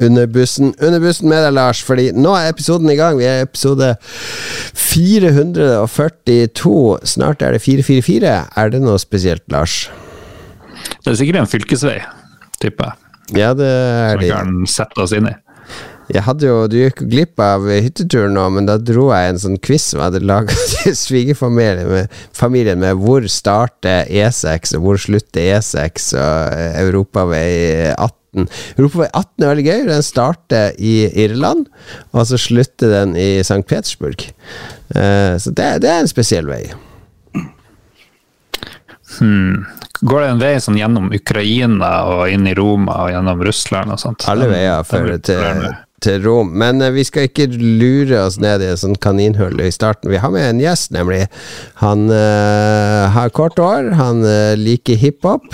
under bussen. Under bussen med deg, Lars, fordi nå er episoden i gang. Vi er episode 442. Snart er det 444. Er det noe spesielt, Lars? Det er sikkert en fylkesvei, tipper jeg. Ja, det er Som vi kan sette oss inn i. Jeg hadde jo, Du gikk glipp av hytteturen nå, men da dro jeg en sånn quiz som jeg hadde laga til svigerfamilien med, hvor starter E6 og hvor slutter E6 og Europavei 18. Europavei 18 er veldig gøy. Den starter i Irland, og så slutter den i St. Petersburg. Eh, så det, det er en spesiell vei. Går det en vei sånn gjennom Ukraina og inn i Roma og gjennom Russland og sånt? Alle veier fører til. Til Rom. Men eh, vi skal ikke lure oss ned i et sånt kaninhull i starten. Vi har med en gjest, nemlig. Han uh, har kort år, han uh, liker hiphop.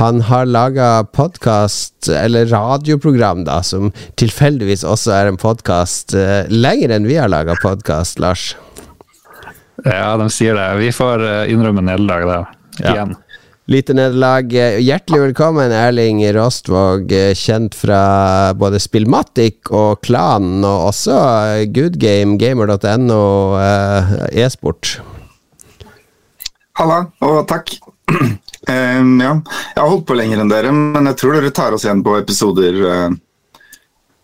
Han har laga podkast, eller radioprogram, da, som tilfeldigvis også er en podkast uh, lenger enn vi har laga podkast, Lars. Ja, de sier det. Vi får innrømme nederlag da Ja. Lite nederlag. Eh, Hjertelig velkommen, Erling Rostvåg, eh, kjent fra både Spillmatic og Klanen, og også eh, Goodgame, gamer.no, e-sport. Halla, og takk. Um, ja, jeg har holdt på lenger enn dere, men jeg tror dere tar oss igjen på episoder uh,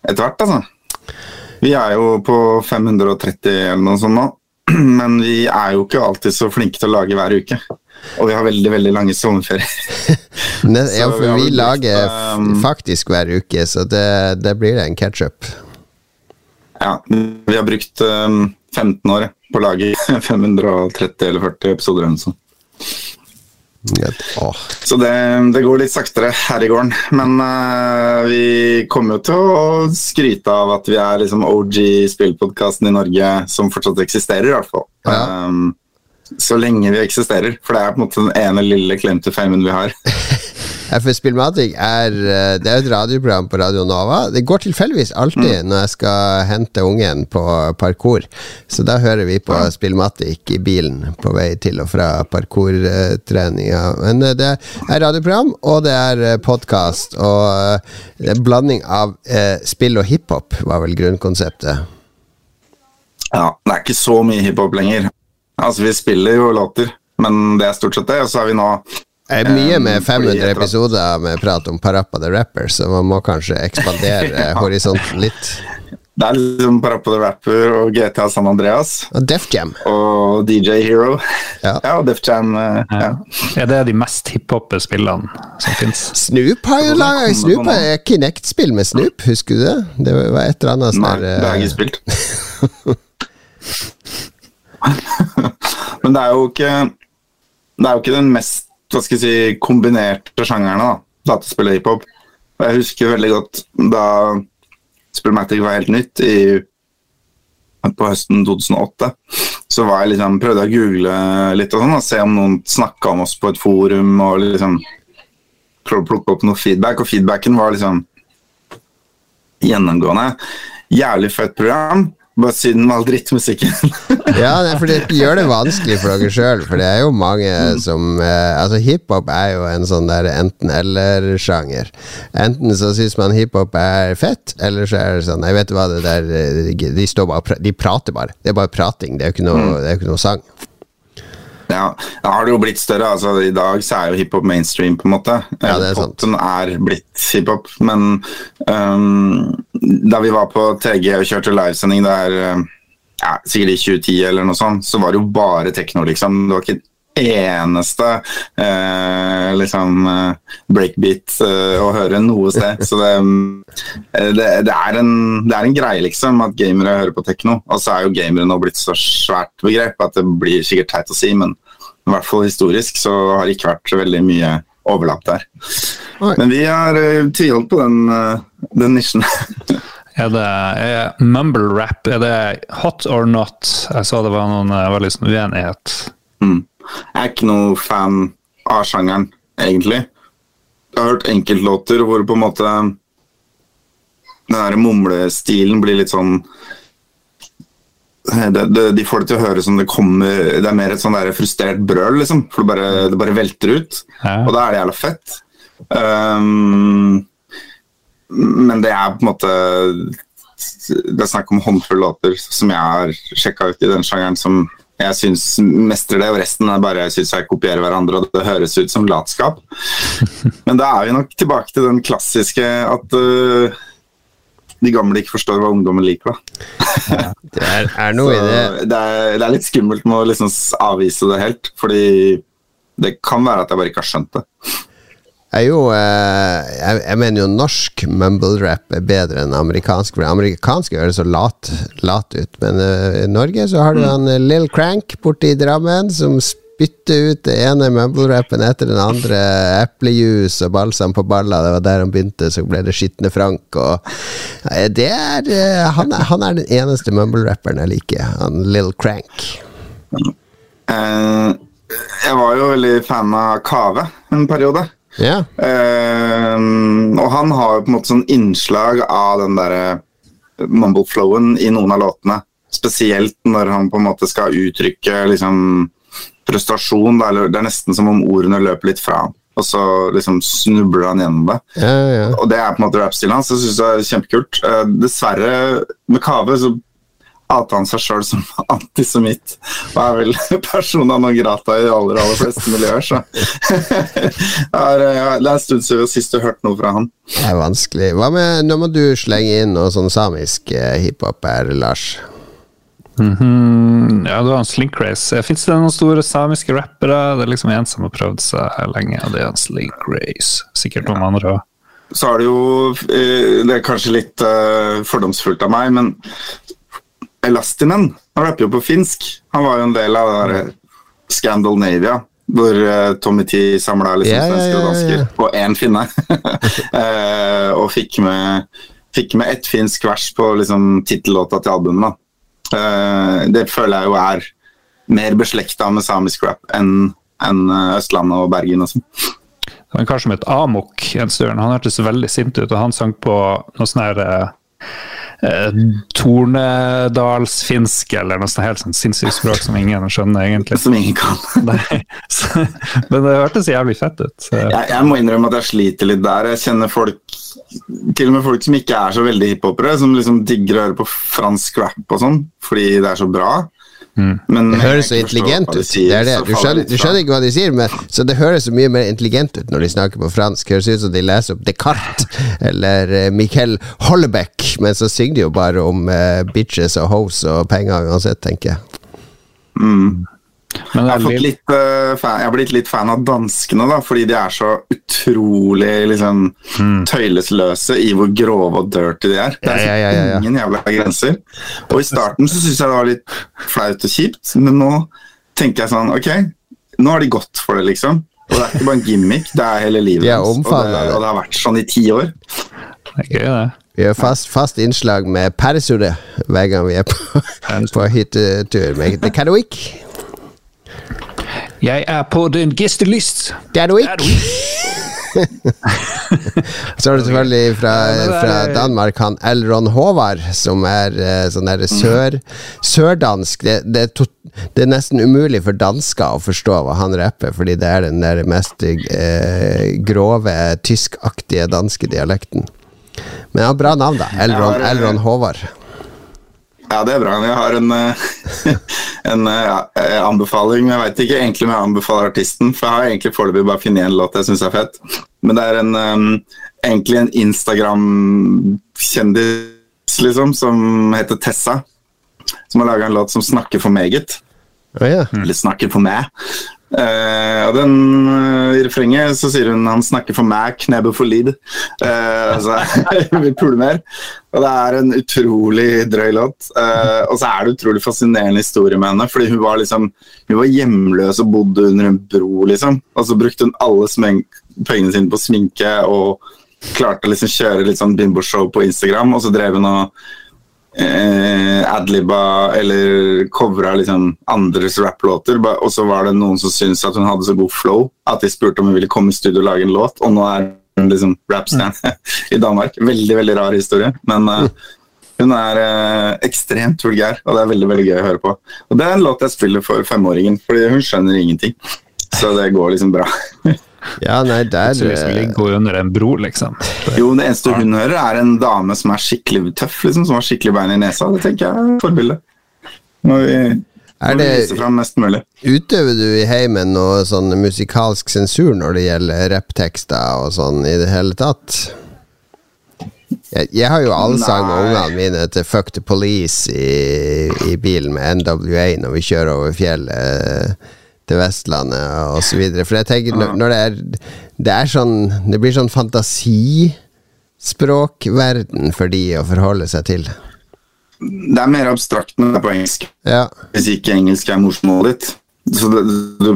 etter hvert, altså. Vi er jo på 530 eller noe sånt nå, men vi er jo ikke alltid så flinke til å lage hver uke. Og vi har veldig, veldig lange sommerferier. Ja, for vi vi lager um, faktisk hver uke, så det, det blir en catch-up. Ja, vi har brukt um, 15 år på å lage 530 eller 40 episoder eller noe sånt. Ja. Så det, det går litt saktere her i gården. Men uh, vi kommer jo til å skryte av at vi er liksom OG spillpodkasten i Norge som fortsatt eksisterer, i hvert fall. Ja. Um, så lenge vi eksisterer. For det er på en måte den ene lille to famen vi har. FS Spillmatic er eh, Det er et radioprogram på Radio Nova. Det går tilfeldigvis alltid når jeg skal hente ungen på parkour. Så da hører vi på Spillmatic i bilen på vei til og fra parkourtreninga. Men eh, det er radioprogram, og det er podkast. Og eh, det er en blanding av eh, spill og hiphop, var vel grunnkonseptet. Ja, Det er ikke så mye hiphop lenger. Altså, Vi spiller jo låter, men det er stort sett det. Og så har vi nå Det er mye Um, med 500 episoder med prat om Parappa the Rapper, så man må kanskje ekspandere horisonten litt. Det er liksom Parappa the Rapper og GTA San Andreas Og Def Jam. og DJ Hero. Ja. Ja, og Def Jam. Ja. ja. Er det de mest hiphoppe spillene som fins? Snoop har jo Og laga Snoop er Kinect-spill med Snoop, husker du det? Det var et eller annet Nei, der, det har jeg eh, ikke spilt. Men det er jo ikke Det er jo ikke den mest hva skal jeg si, kombinerte sjangeren, da. Dataspill og hiphop. Jeg husker veldig godt da Spillmatic var helt nytt i, på høsten 2008. Så var jeg liksom, prøvde jeg å google litt og sånn, og se om noen snakka om oss på et forum. og liksom prøve å plukke opp noe feedback, og feedbacken var liksom gjennomgående. Jævlig fett program, bare siden med all drittmusikken. Ja, det for det gjør det vanskelig for dere sjøl, for det er jo mange som eh, Altså, hiphop er jo en sånn der enten-eller-sjanger. Enten så syns man hiphop er fett, eller så er det sånn Jeg vet hva det der eh, De står bare De prater bare. Det er bare prating, det er jo ikke noe, det er ikke noe sang. Ja, da har det jo blitt større. altså I dag så er jo hiphop mainstream, på en måte. Ja, det er sant. Popen er blitt hiphop. Men um, da vi var på TG og kjørte livesending der ja, sikkert i 2010 eller noe sånt, så var det jo bare tekno, liksom. Det var ikke eneste eh, liksom eh, breakbeat eh, å høre noe sted. Så det, eh, det, det, er en, det er en greie, liksom, at gamere hører på tekno. Og så er jo gamere nå blitt så svært begrep at det blir sikkert teit å si, men i hvert fall historisk så har det ikke vært veldig mye overlapp der. Men vi har uh, tviholdt på den, uh, den nisjen. Er det er mumble rap? Er det hot or not? Jeg sa det var noen uh, veldig uenighet. Mm. Jeg er ikke noe fan av sjangeren, egentlig. Jeg har hørt enkeltlåter hvor på en måte den der mumlestilen blir litt sånn det, det, De får det til å høre som det kommer Det er mer et sånn der frustrert brøl, liksom. For det bare, det bare velter ut. Ja. Og da er det jævla fett. Um, men det er på en måte Det er snakk om håndfull låter som jeg har sjekka ut i den sjangeren, som jeg syns mestrer det, og resten er bare jeg synes jeg kopierer hverandre, og det høres ut som latskap. Men da er vi nok tilbake til den klassiske at uh, de gamle ikke forstår hva ungdommen liker. Da. det er, er noe i det. Det er, det er, litt skummelt med å liksom avvise det helt, fordi det kan være at jeg bare ikke har skjønt det. Jeg, jo, eh, jeg, jeg, mener jo norsk mumble-rap er bedre enn amerikansk. For amerikansk høres så lat, lat ut, men uh, i Norge så har du mm. han uh, Lill Crank borte i Drammen som spytter ut det ene mumble-rappen etter den andre. Eplejuice og balsam på balla, det var der han begynte. Så ble det Skitne Frank og Det er han, han, er den eneste mumble-rapperen jeg liker, han Lill Crank. jeg var jo veldig fan av Kave en periode. Yeah. Uh, og han har jo på en måte sånn innslag av den derre mumble-flowen i noen av låtene. Spesielt når han på en måte skal uttrykke liksom frustrasjon. Det er nesten som om ordene løper litt fra ham. Og så liksom snubler han gjennom det. Ja, ja. Og det er på en måte rap-stilen hans. Det syns jeg er kjempekult. Uh, dessverre, med Kave så outa han seg sjøl som antisemitt, og er vel persona non grata i de aller, aller fleste miljøer, så Det er en stund siden sist du hørte noe fra han. Det er vanskelig. Hva med Nå må du slenge inn noe sånn samisk eh, hiphop her, Lars. Mm -hmm. Ja, du har en Slink Race. Fins det noen store samiske rappere? Det er liksom en som har prøvd seg her lenge, og det er en Slink Race. Sikkert noen andre òg. Så er det jo eh, Det er kanskje litt uh, fordomsfullt av meg, men Elastinen han rapper jo på finsk. Han var jo en del av det der Scandalnavia, hvor uh, Tommy T samla liksom yeah, svensker og dansker på én finne. uh, og fikk med, fikk med ett finsk vers på liksom tittellåta til albumet. Uh, det føler jeg jo er mer beslekta med samisk rap enn en Østlandet og Bergen og sånn. Han kar som het Amok en stund, han hørtes veldig sint ut, og han sang på noe sånn her eh, tornedalsfinsk eller noe sånt helt sånn sinnssykt språk som ingen skjønner, egentlig. Som ingen kan. så, men det hørtes jævlig fett ut. Jeg, jeg, må innrømme at jeg sliter litt der. Jeg kjenner folk til og med folk som ikke er så veldig hiphopere, som liksom digger å høre på fransk rap og sånn, fordi det er så bra. Mm. det høres så intelligent ut. Det er det. Du skjønner, du skjønner, ikke hva de sier, men, så det høres så mye mer intelligent ut når de snakker på fransk. Det høres ut som de leser opp Descartes eller uh, Michael Hollebeck, men så synger de jo bare om uh, bitches og hoes og penger uansett, tenker jeg. Mm. Jeg har, litt, uh, fan, jeg har, blitt litt fan av danskene, da, fordi de er så utrolig liksom, mm. tøylesløse i hvor grove og dirty de er. Det er ja, ja, ja, ingen jævla grenser. Og I starten så syntes jeg det var litt flaut og kjipt, men nå tenker jeg sånn Ok, nå har de gått for det, liksom. Og det er ikke bare en gimmick, det er hele livet deres. Og, og, det har vært sånn i ti år. Det er gøy, det. Vi har fast, fast innslag med Persure hver gang vi er på, på hyttetur med The Cadwick. Jeg er på din gestelist. Det er du ikke. så har du selvfølgelig fra, fra, Danmark han Elron Håvard, som er uh, sånn der sør, sørdansk. Det, det, er to, det, er nesten umulig for dansker å forstå hva han rapper, fordi det er den der mest eh, grove, tyskaktige danske dialekten. Men han har bra navn, da. Elron, Elron Håvard. Ja, det er bra. Jeg har en, eh, en uh, anbefaling. Jeg veit ikke egentlig om jeg anbefaler artisten, for jeg har egentlig foreløpig bare funnet en låt jeg syns er fett. Men det er en, um, egentlig en Instagram-kjendis, liksom, som heter Tessa. Som har laga en låt som snakker for meget. Oh, yeah. Eller snakker for meg. Uh, og den, uh, I refrenget så sier hun 'han snakker for meg, knebbet for lid'. Uh, altså, vi puler mer. Og det er en utrolig drøy låt. Og så er det utrolig fascinerende historie med henne. Fordi hun var liksom Hun var hjemløs og bodde under en bro, liksom. Og så brukte hun alle pengene sine på sminke og klarte å liksom kjøre litt sånn bimboshow på Instagram. Og så drev hun og eh, adliba eller covra liksom andres rapplåter. Og så var det noen som syntes at hun hadde så god flow at de spurte om hun ville komme i studio og lage en låt. Og nå er hun liksom rapstjerne i Danmark. Veldig veldig rar historie. Men eh, hun er eh, ekstremt vulgær, og det er veldig veldig gøy å høre på. Og Det er en låt jeg spiller for femåringen, fordi hun skjønner ingenting. Så det går liksom bra. Ja, nei, der Så liksom eh, hun under en bro, liksom. Jo, det eneste hun hører, er en dame som er skikkelig tøff, liksom, som har skikkelig bein i nesa. Det tenker jeg er forbildet. Når vi, Er vi det- vise fram mest mulig. Utøver du i heimen noe sånn musikalsk sensur når det gjelder rapptekster og sånn i det hele tatt? Jeg, jeg har jo allsang med ungene mine til Fuck the Police i, i bilen med NWA når vi kjører over fjellet til Vestlandet videre. For jeg tenker når, når det er Det er sånn Det blir sånn fantasispråkverden for de å forholde seg til. Det er mer abstrakt når det er på engelsk. Ja. Hvis ikke engelsk er morsmålet ditt. Så det, du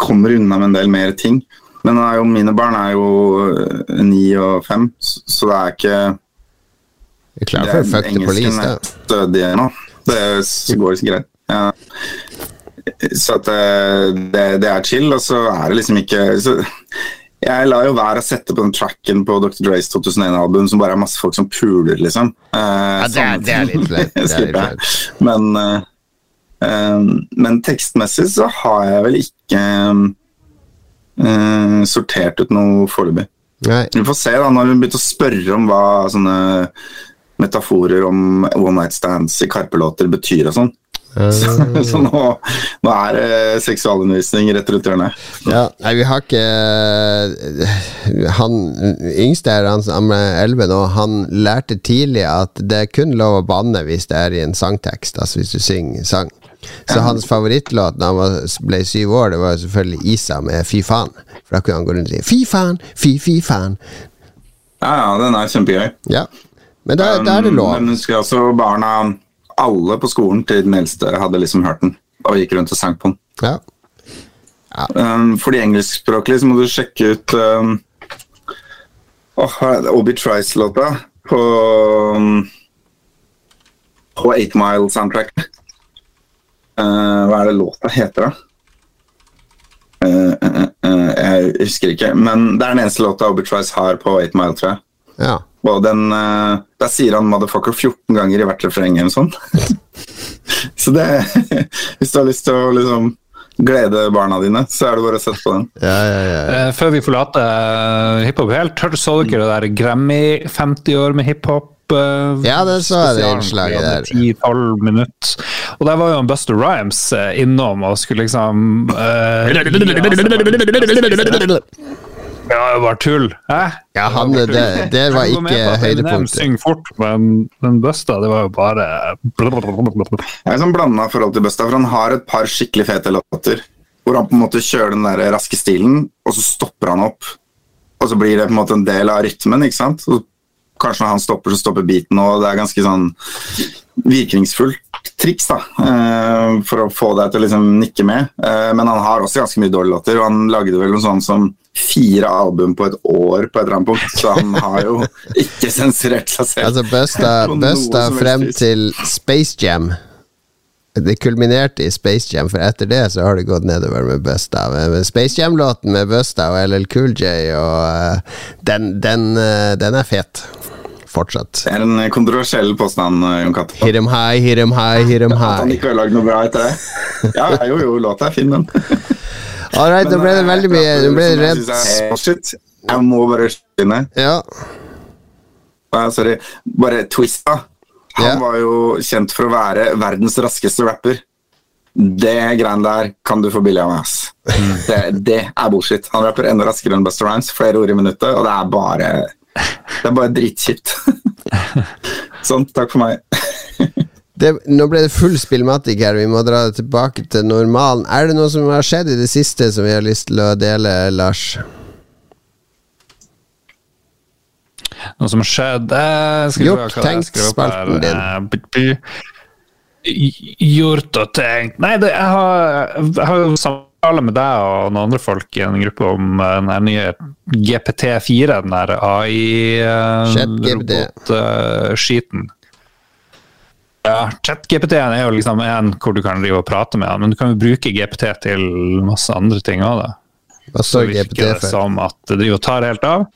kommer unna med en del mer ting. Men er jo, mine barn er jo øh, ni og fem, så det er ikke Det er klar for Fuck the Police, engelsken da. er stødig nå. Det går det greit. Ja. Så at det, det, det er chill, og så er det liksom ikke så, Jeg lar jo være å sette på den tracken på Dr. Dre's 2001-album som bare er masse folk som puler, liksom. Uh, Ja, det er- det er litt flaut. Men, uh, eh, men tekstmessig så har jeg vel ikke uh, sortert ut noe foreløpig. Vi får se da, når hun begynte å spørre om hva sånne metaforer om one night stands i Karpe-låter betyr og sånn. Så, så nå, nå er det seksualundervisning rett rundt hjørnet. Ja, nei, vi har ikke Han yngste her, han som er 11 nå, han lærte tidlig at det er kun lov å banne hvis det er i en sangtekst, altså hvis du synger sang. Så hans favorittlåt da han ble syv år, det var selvfølgelig Isa med Fy faen. For da kunne han gå rundt og si Fy faen, fy, fy faen. Ja, ja, den er kjempegøy. Ja. Men da, da er det lov. Men husker altså også barna Alle på skolen til den eldste hadde liksom hørt den og gikk rundt og sang på den. Ja. Um, for de engelskspråklige så må du sjekke ut um, det? Obi Trice-låta på um, på Eight Mile soundtrack. Uh, hva er det låta heter, da? Uh, uh, uh, jeg husker ikke, men det er den eneste låta Obi Trice har på Eight Mile, tror jeg. ja. Og den, uh, der sier han 'motherfucker' 14 ganger i hvert refreng eller noe sånt. så det Hvis du har lyst til å liksom glede barna dine, så er det bare å sette på den. Ja, ja, ja. Eh, Før vi forlater eh, hiphop helt, hørte så dere det der Grammy 50 år med hiphop? eh, Ja, det så jeg det innslaget der. 10-12 minutter. Og der var jo en Buster Rhymes eh, innom og skulle liksom eh, Ja, det var tull. Hæ? ja han, det, det var gå med ikke høydepunktet. Syng fort, men den Busta, det var jo bare Jeg er sånn blanda forhold til Busta, for han har et par skikkelig fete låter. Hvor han på en måte kjører den der raske stilen, og så stopper han opp. Og så blir det på en måte en del av rytmen, ikke sant? Og kanskje når han stopper, så stopper beaten, og det er ganske sånn virkningsfullt triks da, eh, for å få deg til å liksom nikke med. Eh, men han har også ganske mye dårlige låter, og han lagde vel noe sånn som fire album på et år på et eller annet punkt, så han har jo ikke sensurert seg selv. Altså Busta, Busta frem til Space Jam. Det kulminerte i Space Jam, for etter det så har det gått nedover med Busta. Men Space Jam-låten med Busta og LL Cool J, og eh, den, den, den er fet. Fortsatt. Det er en kontroversiell påstand, eh, Jon Cato. Hit 'em high, hit 'em high, hit 'em At han ikke har lagd noe bra etter det. Ja, jo, jo, låta er fin, den. All right, nå ble det veldig mye Nå ble det Som jeg Shit, må bare skyte Ja. Ah, Sorry. Bare Twista. Han yeah. var jo kjent for å være verdens raskeste rapper. Det greiene der kan du få billig av meg, ass. Det, det er bullshit. Han rapper enda raskere enn Buster Rhymes, flere ord i minuttet, og det er bare Det er bare drittkjipt. Sånn, takk for meg. Det, nå ble det full spillmatikk her, vi må dra det tilbake til normalen. Er det noe som har skjedd i det siste som vi har lyst til å dele, Lars? Noe som har skjedd eh, Gjort, tenkt, spalten din. Eh, Gjort og tenkt Nei, det, jeg, har, jo har jo samtale med deg og noen andre folk i en gruppe om eh, den her nye GPT4, den der. AI-robot-skiten. Ja, ChatGPT er jo liksom en hvor du kan drive og prate med han, men du kan jo bruke GPT til masse andre ting òg, da. Hva står GPT for? som at det driver og tar helt av.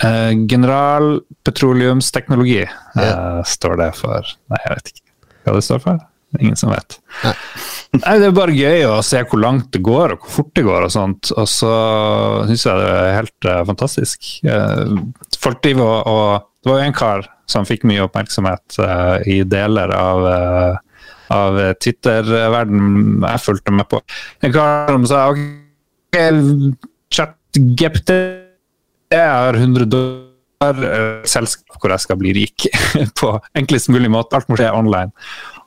Eh, general petroleumsteknologi eh, står det for Nei, jeg vet ikke hva det står for. Ingen som vet. Nei. Nei, Det er bare gøy å se hvor langt det går og hvor fort det går. og sånt. Og så syns jeg det er helt uh, fantastisk. Uh, folk driver og, og, Det var jo en kar som fikk mye oppmerksomhet uh, i deler av, av Twitter-verdenen jeg fulgte med på. En kar som sa ok, chat GPT jeg har 100 dollar, selskap hvor jeg skal bli rik på enklest mulig måte. Alt må skje online.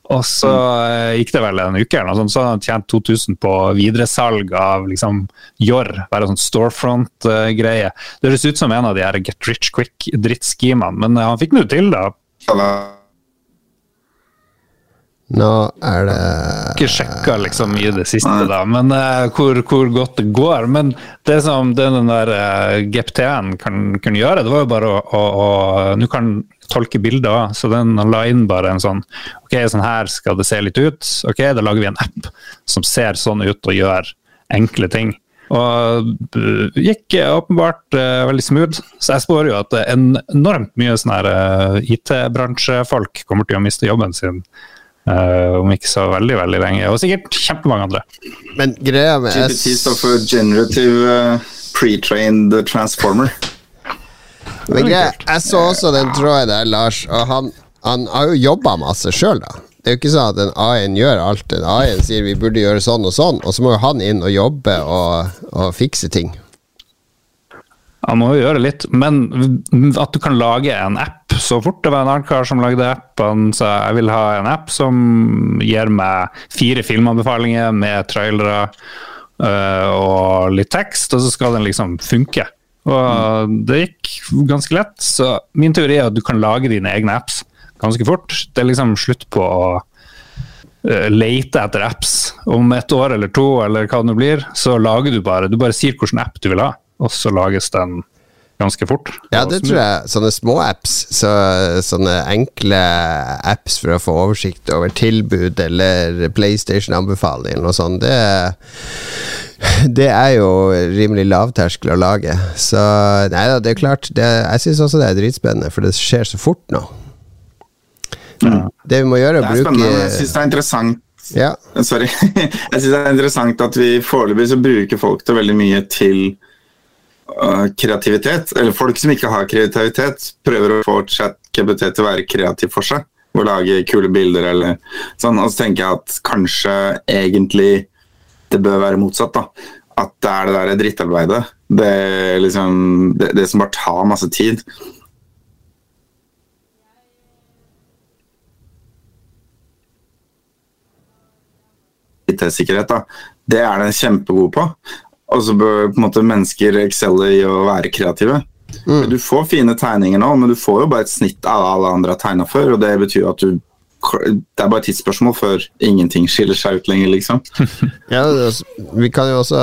Og så mm. gikk det vel en uke, eller noe sånt, så hadde han tjent 2000 på videresalg av liksom Jorr. Bare sånn storefront-greie. Det høres ut som en av de her get rich quick-drittskimene, men han fikk nå til, da. Nå er det Ikke sjekka liksom i det siste, da, men uh, hvor, hvor, godt det går. Men det som den der uh, eh, GPT-en kan, kan, gjøre, det var jo bare å, å, å Nå kan tolke bilder, så den la inn bare en sånn Ok, sånn her skal det se litt ut. Ok, da lager vi en app som ser sånn ut og gjør enkle ting. Og det gikk åpenbart uh, veldig smooth. Så jeg spår jo at enormt mye sånne uh, IT-bransjefolk kommer til å miste jobben sin Uh, om ikke så veldig veldig lenge, og sikkert kjempemange andre. Men greia med GPT står for Generative uh, Pre-trained Transformer. Men greit, Jeg så også den tråden der, Lars, og han, han har jo jobba masse sjøl, da. Det er jo ikke sånn at en AI-en gjør alt. En AI-en sier vi burde gjøre sånn og sånn, og så må jo han inn og jobbe og, og fikse ting. Han må jo gjøre litt, men at du kan lage en app så fort. Det var en annen kar som lagde app. Han sa jeg vil ha en app som gir meg fire filmanbefalinger med trailere uh, og litt tekst, og så skal den liksom funke. Og det gikk ganske lett. Så min teori er at du kan lage dine egne apps ganske fort. Det er liksom slutt på å uh, lete etter apps. Om et år eller to, eller hva det nå blir, så lager du bare Du bare sier hvilken app du vil ha, og så lages den ganske fort. Ja, det tror jeg. Sånne små apps, så, sånne enkle apps for å få oversikt over tilbud eller PlayStation-anbefaling og sånt, det, det er jo rimelig lavterskel å lage. Så nei da, det er klart. Det, jeg syns også det er dritspennende, for det skjer så fort nå. Ja. Det vi må gjøre, er å bruke Jeg syns det er interessant ja. Sorry. jeg syns det er interessant at vi foreløpig så bruker folk til veldig mye til kreativitet, eller folk som ikke har kreativitet, prøver å få ChatGPT til å være kreativ for seg. Og lage kule bilder eller sånn. Og så tenker jeg at kanskje egentlig det bør være motsatt. da. At det er det der drittarbeidet. Det, liksom, det, det som bare tar masse tid. IT-sikkerhet, da. Det er den kjempegod på. Og så bør på en måte mennesker excelle i å være kreative. Mm. Du får fine tegninger nå, men du får jo bare et snitt av alle andre har tegna før. Og det betyr at du Det er bare et tidsspørsmål før ingenting skiller seg ut lenger, liksom. ja, vi kan jo også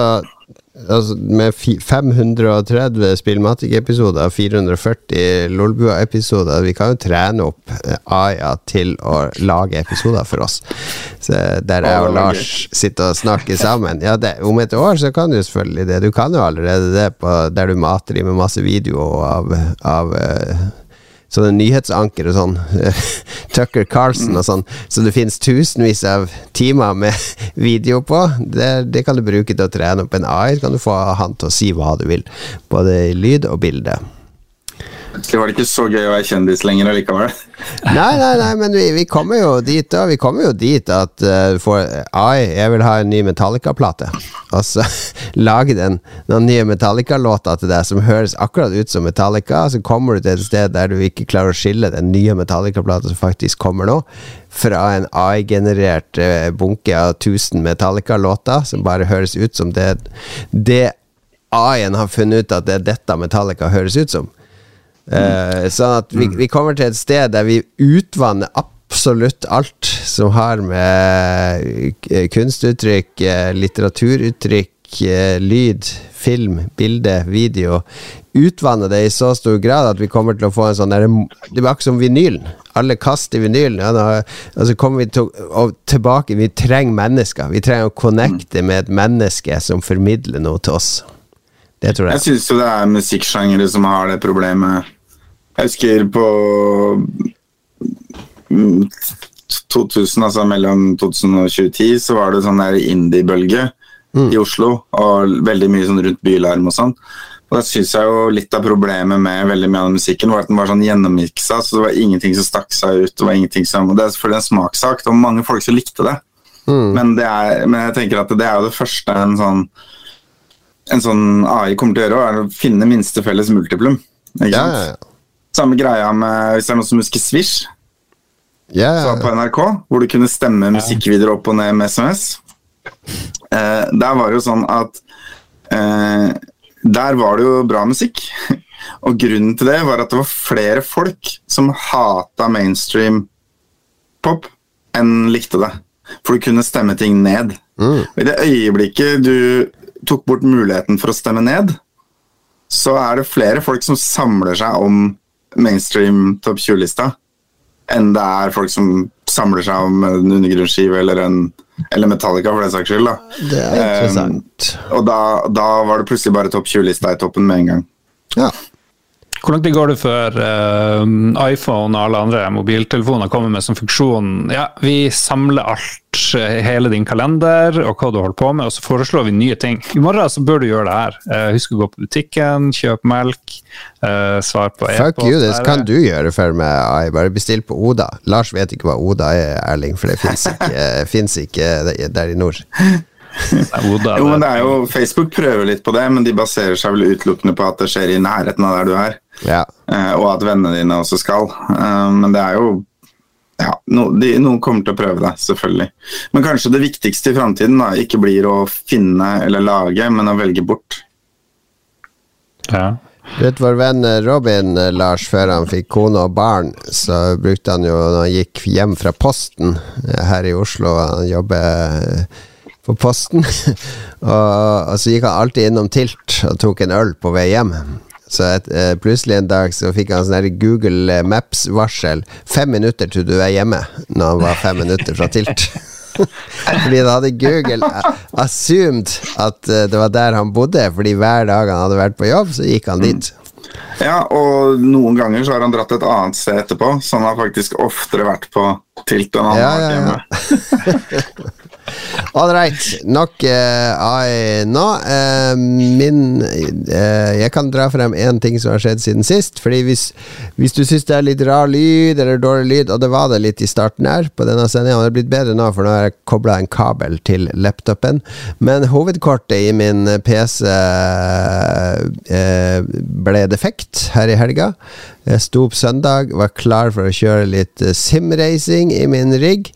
altså, med 530 Spillmatic-episoder, 440 Lolbua-episoder Vi kan jo trene opp eh, Aya til å lage episoder for oss. Så der jeg og Lars sitter og snakker sammen. Ja, det, om et år så kan du selvfølgelig det. Du kan jo allerede det på, der du mater i med masse video av, av uh, sånne nyhetsanker og sånn. Tucker Carlson og sånn. Så det finnes tusenvis av timer med video på. Det, det, kan du bruke til å trene opp en AI. Så kan du få han til å si hva du vil. Både i lyd og bilde. Det var ikke så gøy å være kjendis lenger allikevel. nei, nei, nei, men vi, vi, kommer jo dit da. Vi kommer jo dit at uh, for AI, jeg vil ha en ny Metallica-plate. Og så lage den, noen nye Metallica-låter til deg som høres akkurat ut som Metallica. Så kommer du til et sted der du ikke klarer å skille den nye Metallica-plata som faktisk kommer nå, fra en AI-generert uh, bunke av 1000 Metallica-låter som bare høres ut som det, det AI-en har funnet ut at det er dette Metallica høres ut som. Uh, sånn at vi, vi, kommer til et sted der vi utvanner absolutt alt som har med kunstuttrykk, eh, litteraturuttrykk, eh, lyd, film, bilde, video Utvanne det i så stor grad at vi kommer til å få en sånn der, Det blir akkurat som vinylen. Alle kaster vinylen. Ja, og så kommer vi til, tilbake Vi trenger mennesker. Vi trenger å connecte med et menneske som formidler noe til oss. Det tror jeg. Jeg syns jo det er musikksjangere som har det problemet jeg husker på 2000, altså mellom 2000 og 2010, så var det sånn der indie-bølge i Oslo, og veldig mye sånn rundt Bylarm og sånn. Og da synes jeg jo Litt av problemet med veldig mye av den musikken var at den var sånn gjennommiksa, så det var ingenting som stakk seg ut. Det var ingenting som, og det er selvfølgelig en smakssak. Det var mange folk som likte det. Men, det er, men jeg tenker at det er jo det første en sånn, en sånn AI kommer til å gjøre, er å finne minste felles multiplum. Ikke Ja, sant? ja, ja. Samme greia med Hvis det er noen som husker Swish, Ja, som var på NRK, hvor du kunne stemme musikkvideoer opp og ned med SMS. Eh, der var det jo sånn at eh, Der var det jo bra musikk. Og grunnen til det var at det var flere folk som hata mainstream pop enn likte det. For du kunne stemme ting ned. Og I det øyeblikket du tok bort muligheten for å stemme ned, så er det flere folk som samler seg om mainstream topp 20-lista enn det er folk som samler seg om en undergrunnsskive eller, en- eller Metallica, for den saks skyld. Da. Det er interessant. Og da, da var det plutselig bare topp 20-lista i toppen med en gang. Ja. Hvor lang tid går det før uh, iPhone og alle andre mobiltelefoner kommer med som funksjon Ja, vi samler alt, eh, hele din kalender og hva du holder på med, og så foreslår vi nye ting. I morgen så bør du gjøre det her. Uh, husk å gå på butikken, kjøpe melk, uh, svar på e-post. Fuck you, det kan du gjøre for meg. Bare bestill på Oda. Lars vet ikke hva Oda er, Erling, for det fins ikke, finnes ikke der i nord. Oda, Jo, men det er jo, Facebook prøver litt på det, men de baserer seg vel utelukkende på at det skjer i nærheten av der du er, Ja. eh, og at vennene dine også skal. Eh, Men det er jo ja, no, de, Noen kommer til å prøve det, selvfølgelig. Men kanskje det viktigste i framtiden ikke blir å finne eller lage, men å velge bort. ja. Vet vår venn Robin, eh, Lars, før han fikk kone og barn, så brukte han jo når han gikk hjem fra Posten her i Oslo, han jobber på Posten, og, og så gikk han alltid innom Tilt og tok en øl på vei hjem. Så et, eh, plutselig en dag så fikk han sånn her Google Maps-varsel. Fem minutter til du er hjemme, når han var fem minutter fra Tilt. Fordi da hadde Google assumed at eh, det var der han bodde, fordi hver dag han hadde vært på jobb, så gikk han dit. Ja, og noen ganger så har han dratt et annet sted etterpå, så han har faktisk oftere vært på tilt enn han Ja, har vært ja, ja. All right, nok AI nå. Eh, min uh, Jeg kan dra frem én ting som har skjedd siden sist. Fordi hvis, hvis du syns det er litt rar lyd eller dårlig lyd, og det var det litt i starten her på denne sendinga, det er blitt bedre nå, for nå har jeg kobla en kabel til laptopen. Men hovedkortet i min PC ble defekt her i helga. Jeg sto opp søndag, var klar for å kjøre litt eh, simracing i min rigg.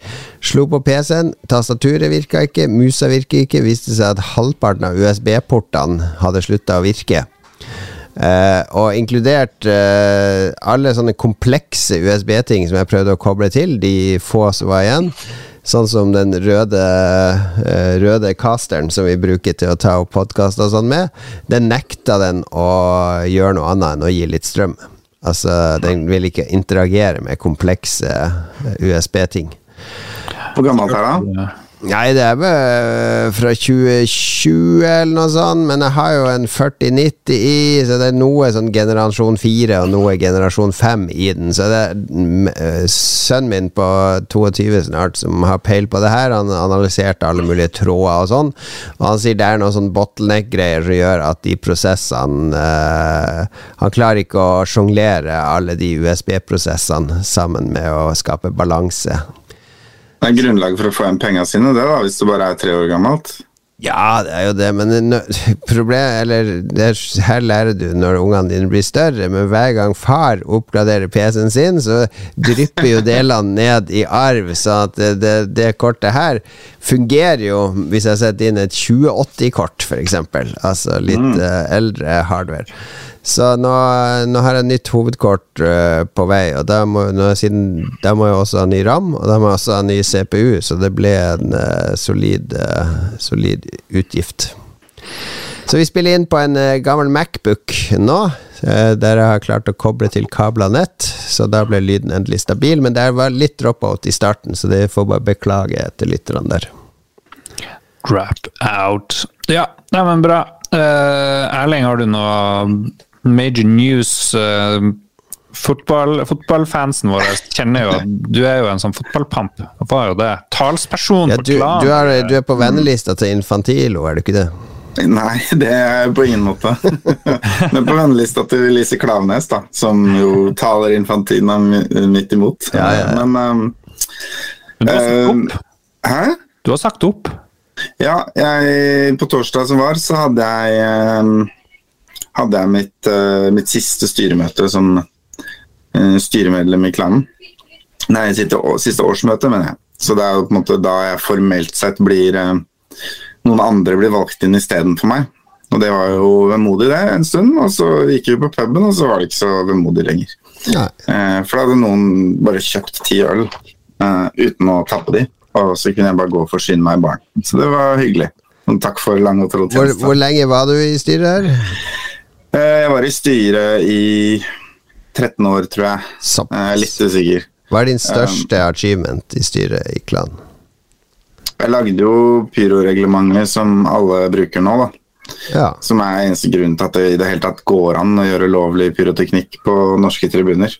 Slo på PC-en, tastaturet virka ikke, musa virka ikke. Viste seg at halvparten av USB-portene hadde slutta å virke. Uh, og inkludert uh, alle sånne komplekse USB-ting som jeg prøvde å koble til, de få som var igjen. Sånn som den røde, uh, røde casteren som vi bruker til å ta opp podkast og sånn med. Den nekta den å gjøre noe annet enn å gi litt strøm. Altså, den vil ikke interagere med komplekse eh, USB-ting. Hvor gammelt er han? Nei, det er vel fra 2020 eller noe sånt, men jeg har jo en 4090 i, så det er noe sånn generasjon 4 og noe generasjon 5 i den. Så det er mm, eh, sønnen min på 22 snart som har peil på det her. Han analyserte alle mulige tråder og sånn, og han sier det er noen sånn bottleneck-greier som gjør at de prosessene eh, Han klarer ikke å sjonglere alle de USB-prosessene sammen med å skape balanse. Det er grunnlag for å få igjen pengene sine, det da, hvis du bare er tre år gammelt. Ja, det er jo det, men problemet, eller det, er- her lærer du når ungene dine blir større, men hver gang far oppgraderer PC-en sin, så drypper jo delene ned i arv, så at det, det, det kortet her fungerer jo hvis jeg setter inn et 2080-kort, f.eks., altså litt eh, eldre hardware. Så nå, nå har jeg nytt hovedkort uh, på vei, og da må, må jeg også ha ny RAM, og da må jeg også ha ny CPU, så det ble en uh, solid, uh, solid utgift. Så vi spiller inn på en gammel Macbook nå, der jeg har klart å koble til kabla nett, så da ble lyden endelig stabil, men det var litt drop-out i starten, så det får bare beklage til lytterne der. Drop out. Ja, nei, men bra. Erling, har du noe major news? Uh, fotball, fotballfansen vår kjenner jo at du er jo en sånn fotballpamp. Var jo det. Talsperson Ja, du, du, er, du er på vennelista til Infantilo, er du ikke det? Nei, det er jeg på ingen måte. Men på vennelista til Lise Klaveness, da, som jo taler Infantina midt imot. Ja, ja, ja. Men um, Men du har sagt ehm, opp. Hæ? Du har sagt opp. Ja, jeg, på torsdag som var, så hadde jeg, ehm, hadde jeg mitt, eh, mitt siste styremøte som eh, styremedlem i klanen. Nei, siste, siste årsmøte, mener jeg. Så det er jo på en måte da jeg formelt sett blir eh, Noen andre blir valgt inn istedenfor meg. Og det var jo vemodig, det, en stund. Og så gikk vi på puben, og så var det ikke så vemodig lenger. Nei. Eh, for da hadde noen bare kjøpt ti øl eh, uten å tappe de. Og så kunne jeg bare gå og forsyne meg i baren. Så det var hyggelig. Og takk for lang og tro Hvor, hvor lenge var du i styret her? Eh, jeg var i styret i 13 år, tror jeg. Jeg er litt usikker. Hva er din største achievement i styret i klan? Jeg lagde jo pyroreglementet som alle bruker nå, da. Ja. Som er eneste grunnen til at det i det hele tatt går an å gjøre lovlig pyroteknikk på norske tribuner.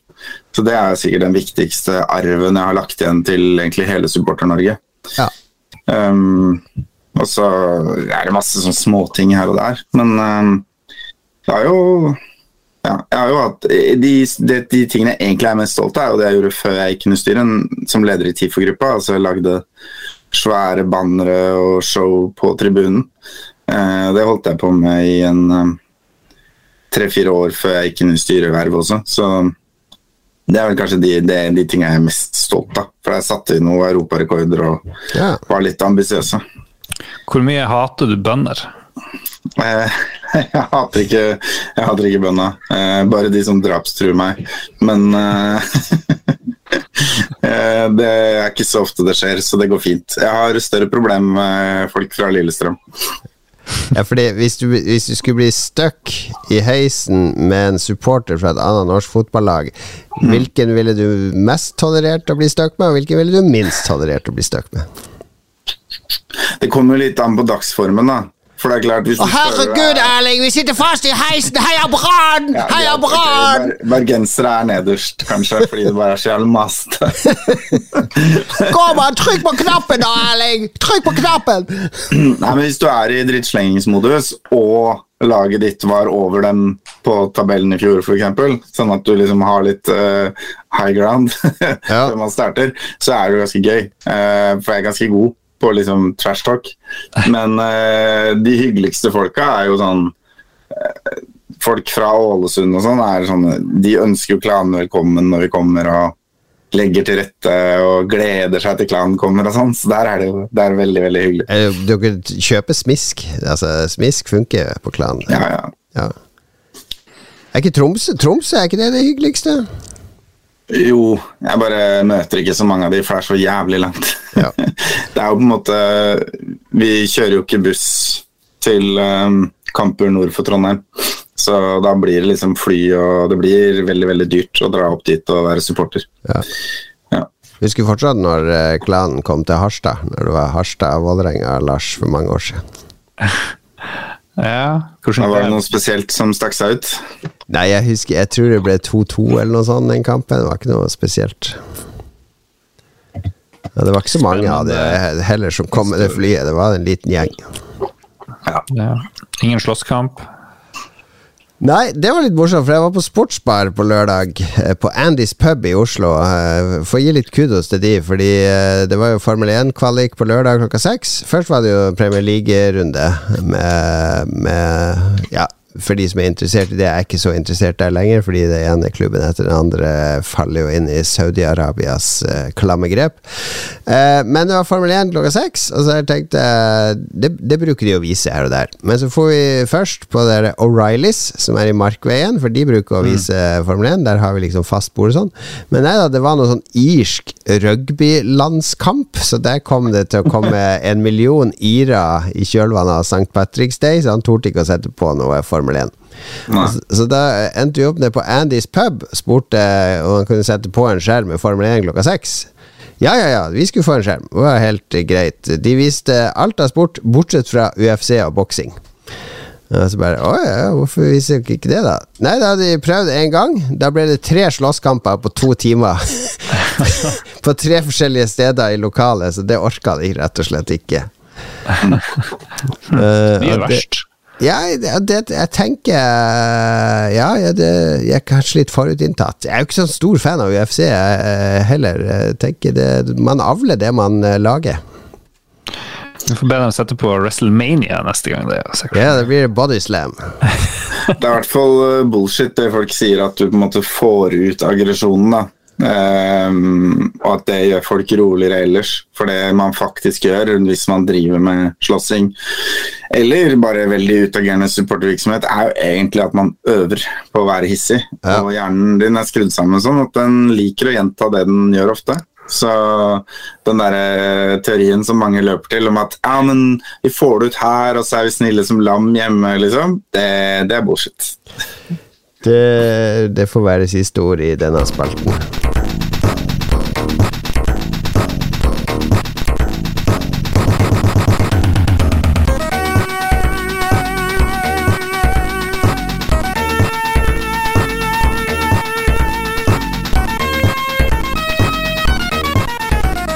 Så det er sikkert den viktigste arven jeg har lagt igjen til egentlig hele Supporter-Norge. ja. Um, og så er det masse sånn småting her og der. Men um, det er jo ja, jeg har jo hatt de, de, de tingene jeg egentlig er mest stolt av, er jo det jeg gjorde før jeg i styret, som leder i TIFO-gruppa. Altså jeg lagde svære bannere og show på tribunen. Eh, det holdt jeg på med i en um, tre-fire år før jeg gikk inn i styreverv også. Så det er vel kanskje de, de, de tingene jeg er mest stolt av. For jeg satte inn noen europarekorder og var litt ambisiøse. Hvor mye hater du bønder? Eh, jeg hater ikke, jeg hater ikke bønda. Eh, bare de som drapstruer meg. Men eh, det er ikke så ofte det skjer, så det går fint. Jeg har større problem med folk fra Lillestrøm. Ja, fordi hvis du, hvis du skulle bli stuck i heisen med en supporter fra et annet norsk fotballag, hvilken ville du mest tolerert å bli stuck med, og hvilken ville du minst tolerert å bli stuck med? Det kommer litt an på dagsformen, da. For det er klart hvis du herregud, Erling, vi sitter fast i heisen! Heia Brann! Ja, Heia Brann! Bergensere er nederst, kanskje, fordi det bare er så jævlig mast Kom an, trykk på knappen da, Erling! Trykk på knappen! Nei, men Hvis du er i drittslengingsmodus, og laget ditt var over dem på tabellen i fjor, f.eks., sånn at du liksom har litt uh, high ground Ja. før man starter, så er det jo ganske gøy. Uh, for jeg er ganske god på liksom trash talk. Men uh, de hyggeligste folka er jo sånn uh, Folk fra Ålesund og sånn er sånn De ønsker jo klanen velkommen når vi kommer og legger til rette og gleder seg til klanen kommer og sånn. Så der er det jo det er veldig, veldig hyggelig. Eh, Dere kjøper smisk. Altså, smisk funker på klanen? Ja, ja. Ja. Er ikke Tromsø Tromsø, er ikke det det hyggeligste? Jo, jeg bare møter ikke så mange av de, for det er så jævlig langt. Ja. det er jo på en måte Vi kjører jo ikke buss til um, kamper nord for Trondheim. Så da blir det liksom fly, og det blir veldig veldig dyrt å dra opp dit og være supporter. Ja. Ja. Husker fortsatt når eh, klanen kom til Harstad, når du var Harstad-Vålerenga Lars for mange år siden. Ja, var det noe spesielt som stakk seg ut. Nei, jeg husker Jeg tror det ble 2-2 eller noe sånt den kampen. Det var ikke noe spesielt. Ja, det var ikke så mange av det heller som kom med det flyet. Det var en liten gjeng. Ja. Ingen slåsskamp. Nei, det var litt morsomt, for jeg var på sportsbar på lørdag, eh, på Andys pub i Oslo. Får For å gi litt kudos til de, fordi eh, det var jo Formel 1-kvalik på lørdag klokka seks. Først var det jo Premier League-runde med, med Ja, for de som er interessert i det, jeg er ikke så interessert der lenger, fordi det ene klubben etter den andre faller jo inn i Saudi-Arabias eh, klamme grep. Eh, men det var Formel 1 klokka seks, og så jeg tenkte jeg det, det bruker de å vise her og der. Men så får vi først på der O'Reillys, som er i Markveien, for de bruker å vise Formel 1. Der har vi liksom fast bord og sånn. Men nei da, det var noe sånn irsk rugbylandskamp, så der kom det til å komme en million irer i kjølvannet av St. Patrick's Day, så han torde ikke å sette på noe Formel 1. Så, så da endte vi opp ned på Andys pub, spurte om han kunne sette på en skjerm med Formel 1 klokka seks. Ja, ja, ja, vi skulle få en skjerm. Det var helt eh, greit. De viste alt av sport, bortsett fra UFC og boksing. Og så bare Å ja, hvorfor viser dere ikke det, da? Nei, da hadde de prøvd en gang. Da ble det tre slåsskamper på to timer. på tre forskjellige steder i lokalet, så det orka de rett og slett ikke. Det er Uh, det- verst. Ja, det, det, jeg tenker Ja, ja det, jeg er kanskje litt forutinntatt. Jeg er jo ikke sånn stor fan av UFC jeg, eh, heller. Jeg tenker det, Man avler det man eh, lager. Du får be dem sette på WrestleMania neste gang. det. Ja, det blir body slam. Det er i hvert fall eh, bullshit det folk sier, at du på en måte får ut aggresjonen. da. Ehm, og at det gjør folk roligere ellers. For det man faktisk gjør hvis man driver med slåssing, eller bare veldig utagerende supportervirksomhet, er jo egentlig at man øver på å være hissig. Ja. Og hjernen din er skrudd sammen sånn at den liker å gjenta det den gjør ofte. Så den der eh, teorien som mange løper til om at ja, men vi får det ut her, og så er vi snille som lam hjemme, liksom, det, det er bullshit. Det, det får være siste ord i denne spalten.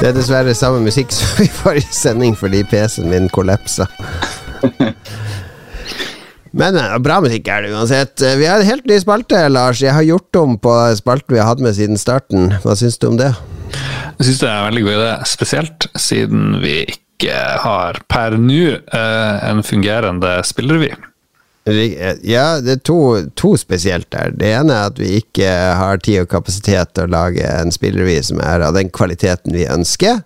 Det er dessverre samme musikk som i forrige sending fordi PC-en min kollapsa. Men eh, bra musikk er det uansett. Eh, Vi har en helt ny spalte, Lars. Jeg har gjort om på spalten vi har hatt med siden starten. Hva syns du om det? Jeg syns det er en veldig god idé, spesielt siden vi ikke har per nå eh, en fungerende spillerevy. Ja, det er to, to spesielt der. Det ene er at vi ikke har tid og kapasitet til å lage en spillerevy som er av den kvaliteten vi ønsker.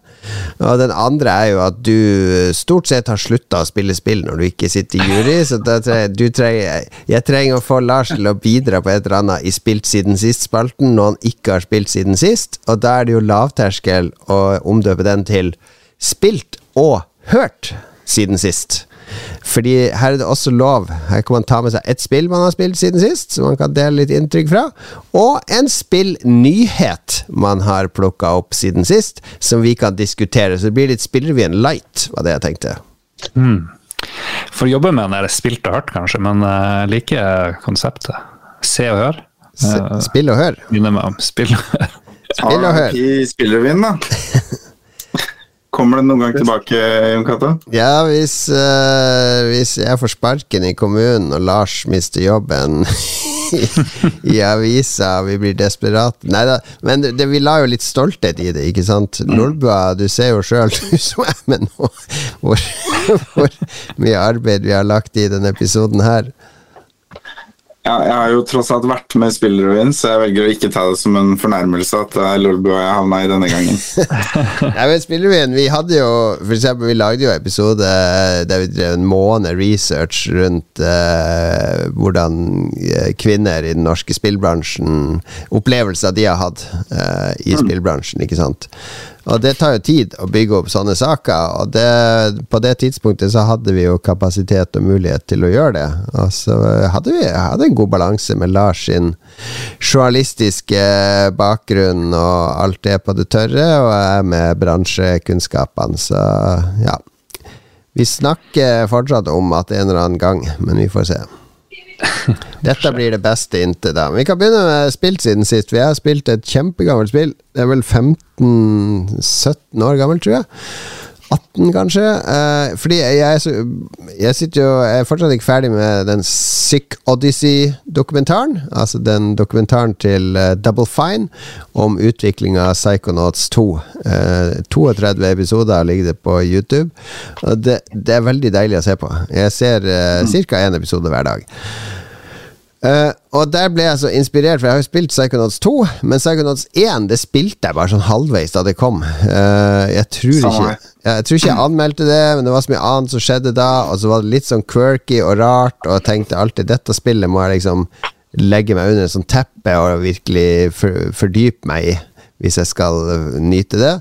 Og den andre er jo at du stort sett har slutta å spille spill når du ikke sitter i jury, så da tre, du trenger, jeg trenger å få Lars til å bidra på et eller annet i Spilt siden sist-spalten, når han ikke har spilt siden sist, og da er det jo lavterskel å omdøpe den til Spilt og hørt siden sist. Fordi her er det også lov. Her kan man ta med seg ett spill man har spilt siden sist, som man kan dele litt inntrykk fra, og en spillnyhet man har plukka opp siden sist, som vi kan diskutere. Så det blir litt Spillrevyen light, var det jeg tenkte. For å jobbe med den der spilt og hørt, kanskje, men jeg liker konseptet. Se og hør. Eh, spill og hør. Begynner med å spille og hør. Spill og hør. I spillervin, da. Kommer det noen gang tilbake, Jon Cato? Ja, hvis, eh, hvis jeg får sparken i kommunen og Lars mister jobben i, i avisa, vi blir desperate Nei da, men det, det, vi la jo litt stolthet i det, ikke sant? Nordbua, du ser jo sjøl, du som er med nå, hvor, hvor mye arbeid vi har lagt i denne episoden her. Ja, jeg har jo tross alt vært med i spillervin, så jeg velger å ikke ta det som en fornærmelse at det er Lolbu og jeg havna i denne gangen. Nei, men Spillrevyen, vi hadde jo For eksempel, vi lagde jo episode der vi drev en måned research rundt eh, hvordan eh, kvinner i den norske spillbransjen Opplevelser de har hatt eh, i spillbransjen, ikke sant. Og det tar jo tid å bygge opp sånne saker, og det, på det tidspunktet så hadde vi jo kapasitet og mulighet til å gjøre det. Og så hadde vi hadde en god balanse med Lars sin journalistiske bakgrunn og alt det på det tørre, og jeg med bransjekunnskapene, så ja. Vi snakker fortsatt om at en eller annen gang, men vi får se. Dette blir det beste inntil da. Vi kan begynne med spilt siden sist. Vi har spilt et kjempegammelt spill. Det er vel 15-17 år gammelt, tror jeg. 18, kanskje. Eh, fordi jeg, jeg sitter jo Jeg er fortsatt ikke ferdig med den Sick Odyssey-dokumentaren. Altså den dokumentaren til uh, Double Fine om utviklinga av Psychonauts 2. Eh, 32 episoder ligger det på YouTube. Og det, det er veldig deilig å se på. Jeg ser uh, ca. én episode hver dag. Eh, og der ble jeg så inspirert, for jeg har jo spilt Psychonauts 2, men Psychonauts 1 det spilte jeg bare sånn halvveis da det kom. Uh, jeg, tror ikke, jeg tror ikke jeg anmeldte det, men det var så mye annet som skjedde da, og så var det litt sånn quirky og rart, og jeg tenkte alltid dette spillet må jeg liksom legge meg under et sånt teppe og virkelig for, fordype meg i, hvis jeg skal nyte det.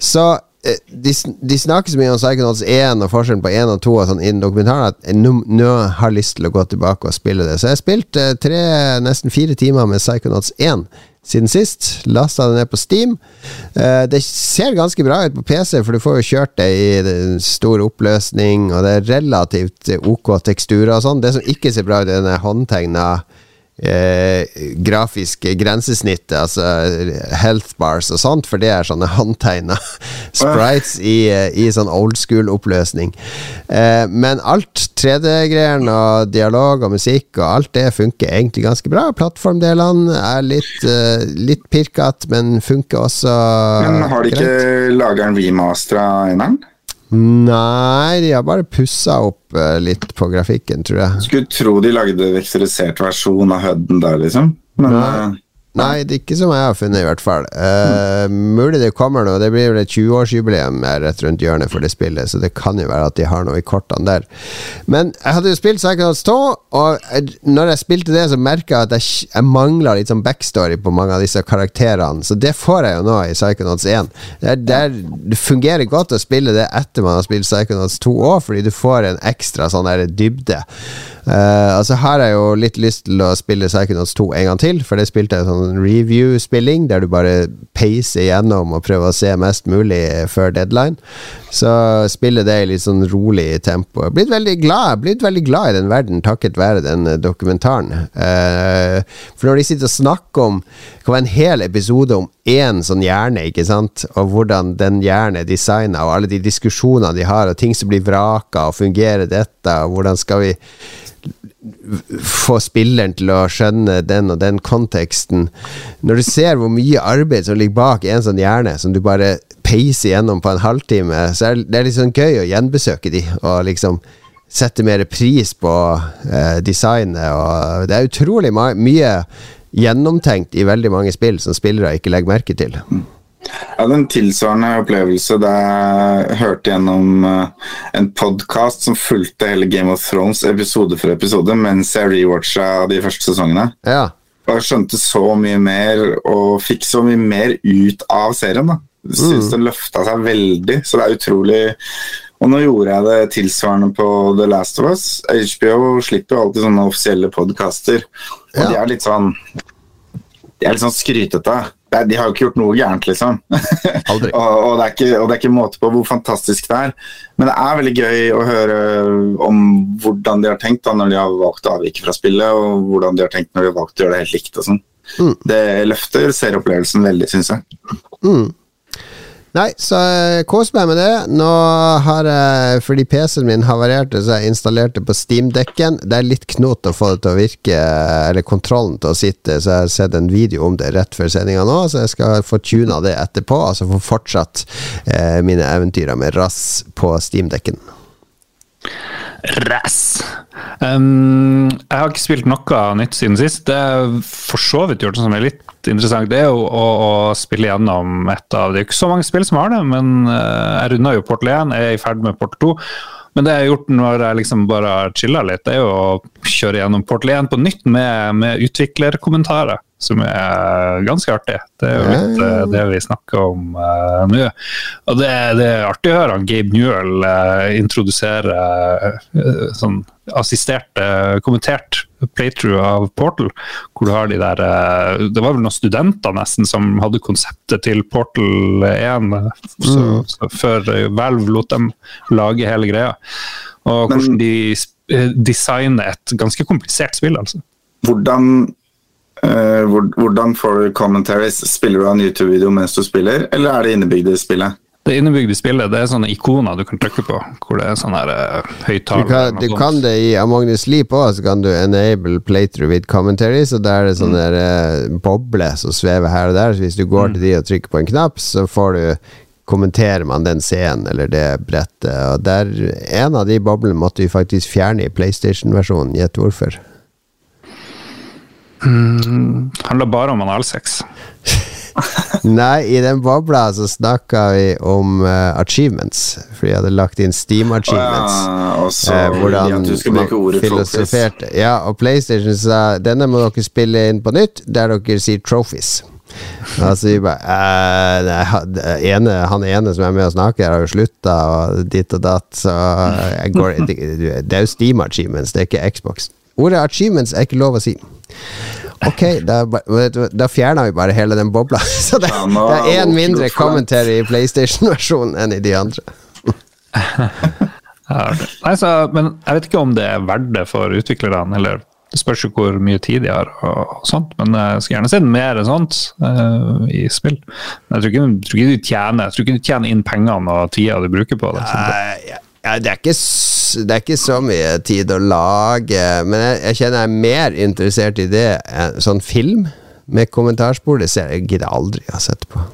Så de, de snakker så mye om Psychonauts 1 og forskjellen på 1 og 2 og sånn innen dokumentaren at jeg nå har lyst til å gå tilbake og spille det. Så jeg har spilt eh, tre, nesten fire timer med Psychonauts 1 siden sist. Lasta det ned på Steam. Eh, det ser ganske bra ut på PC, for du får jo kjørt det i stor oppløsning, og det er relativt ok teksturer og sånn. Det som ikke ser bra ut, er den håndtegna eh, grafiske grensesnittet, altså health bars og sånt, for det er sånne håndtegna sprites i, i, sånn old school-oppløsning. Eh, men alt 3D-greiene og dialog og musikk og alt det funker egentlig ganske bra. Plattformdelene er litt, eh, litt pirkete, men funker også Men har de ikke laga en remaster av eneren? Nei, de har bare pussa opp uh, litt på grafikken, tror jeg. Skulle tro de lagde vektorisert versjon av Hudden der, liksom. Men Nei. Nei, det er ikke som jeg har funnet, i hvert fall. Uh, mulig det kommer noe. Det blir vel et 20-årsjubileum rett rundt hjørnet for det spillet, så det kan jo være at de har noe i kortene der. Men jeg hadde jo spilt Psychonauts 2, og når jeg spilte det, så merka jeg at jeg, jeg mangla litt sånn backstory på mange av disse karakterene, så det får jeg jo nå i Psychonauts 1. Det, er, det, er, det fungerer godt å spille det etter man har spilt Psychonauts 2 òg, fordi du får en ekstra sånn der dybde. Uh, altså Her har jeg jo litt lyst til å spille Psychonauts 2 en gang til, for det spilte jeg sånn review-spilling, der du bare peiser igjennom og prøver å se mest mulig før deadline. Så spiller det i litt sånn rolig tempo. Blitt veldig glad blitt veldig glad i den verden takket være den eh, dokumentaren. Uh, for når de sitter og snakker om Det kan være en hel episode om én sånn hjerne, ikke sant, og hvordan den hjernen er designa, og alle de diskusjonene de har, og ting som blir vraka, og fungerer dette, og hvordan skal vi få spilleren til å skjønne den og den konteksten. Når du ser hvor mye arbeid som ligger bak en sånn hjerne, som du bare peiser gjennom på en halvtime, så er det litt sånn gøy å gjenbesøke de, og liksom sette mer pris på eh, designet. Og det er utrolig mye gjennomtenkt i veldig mange spill som spillere ikke legger merke til. Jeg hadde en tilsvarende opplevelse da jeg hørte gjennom uh, en podkast som fulgte hele Game of Thrones episode for episode mens jeg rewatcha de første sesongene. Ja. Og jeg skjønte så mye mer og fikk så mye mer ut av serien. da. Syns mm. den løfta seg veldig, så det er utrolig Og nå gjorde jeg det tilsvarende på The Last of Us. HBO slipper jo alltid sånne offisielle podkaster, og ja. de er litt sånn De er litt sånn skrytete de har jo ikke gjort noe gærent, liksom. Aldri. og, og, det ikke, og, det er ikke, måte på hvor fantastisk det er. Men det er veldig gøy å høre om hvordan de har tenkt da, når de har valgt å avvike fra spillet, og hvordan de har tenkt når de har valgt å gjøre det helt likt. og sånn. Mm. Det løfter serieopplevelsen veldig, syns jeg. Mm. Nei, så uh, kos meg med det. Nå har jeg, fordi PC-en min havarerte, så jeg installerte på Steam-dekken. Det er litt knot å få det til å virke, eller kontrollen til å sitte, så jeg har sett en video om det rett før sendinga nå, så jeg skal få tuna det etterpå, altså få fortsatt eh, mine eventyrer med rass på Steam-dekken. Rass. Um, jeg har ikke spilt noe nytt siden sist. Det er for så vidt gjort som er litt interessant. Det er jo å, å, spille gjennom et av Det er ikke så mange spill som har det, men uh, jeg runda jo Portal 1, jeg er i ferd med Portal 2. Men det jeg har gjort når jeg liksom bare chilla litt, det er jo å kjøre gjennom Portal 1 på nytt med, med utviklerkommentarer som er ganske artig. Det er jo litt uh, det vi snakker om uh, nå. Og det, det, er artig å høre han Gabe Newell uh, introdusere sånn assistert, kommentert playthrough av Portal, hvor du har de der Det var vel noen studenter nesten som hadde konseptet til Portal 1 så, mm. så før Valve lot dem lage hele greia. Og hvordan de designer et ganske komplisert spill, altså. Hvordan hvordan får du commentaries? Spiller du av en YouTube-video mens du spiller, eller er det innebygd i spillet? Det innebygde spillet det er sånne ikoner du kan trykke på, hvor det er sånn her uh, høyttaler. Du, kan, du kan det i Among the Sleep òg, så kan du enable playthrough with commentaries, og der er det sånne mm. uh, bobler som svever her og der. Så hvis du går mm. til de og trykker på en knapp, så får du kommenterer man den scenen eller det brettet. Og der, En av de boblene måtte vi faktisk fjerne i PlayStation-versjonen. Gjett hvorfor. Mm, handler bare om analsex. Nei, i den bobla så snakka vi om uh, achievements. For jeg hadde lagt inn Steam achievements. Ah, også, uh, hvordan man filosoferte. Ja, og PlayStation sa denne må dere spille inn på nytt, der dere sier trophies. Altså, bare, uh, ene, han ene som er med og snakker, har jo slutta, og ditt og datt. Så går, det, det er jo Steam achievements, det er ikke Xbox. Ordet achievements er ikke lov å si. Ok, da, da fjerna vi bare hele den bobla. Så det, det er én mindre commentary i PlayStation-versjonen enn i de andre. Nei, så, men jeg vet ikke om det er verdt det for utviklerne, eller det spørs jo hvor mye tid de har og, sånt, men jeg skulle gjerne sett mer sånt uh, i spill. Men jeg tror ikke, tror ikke du tjener jeg tror ikke du tjener inn pengene og tida du bruker på det. Nei, ja, det, er ikke, det er ikke så mye tid å lage, men jeg, jeg kjenner jeg er mer interessert i det enn sånn film med kommentarspor. Det ser jeg gidder aldri å sette på.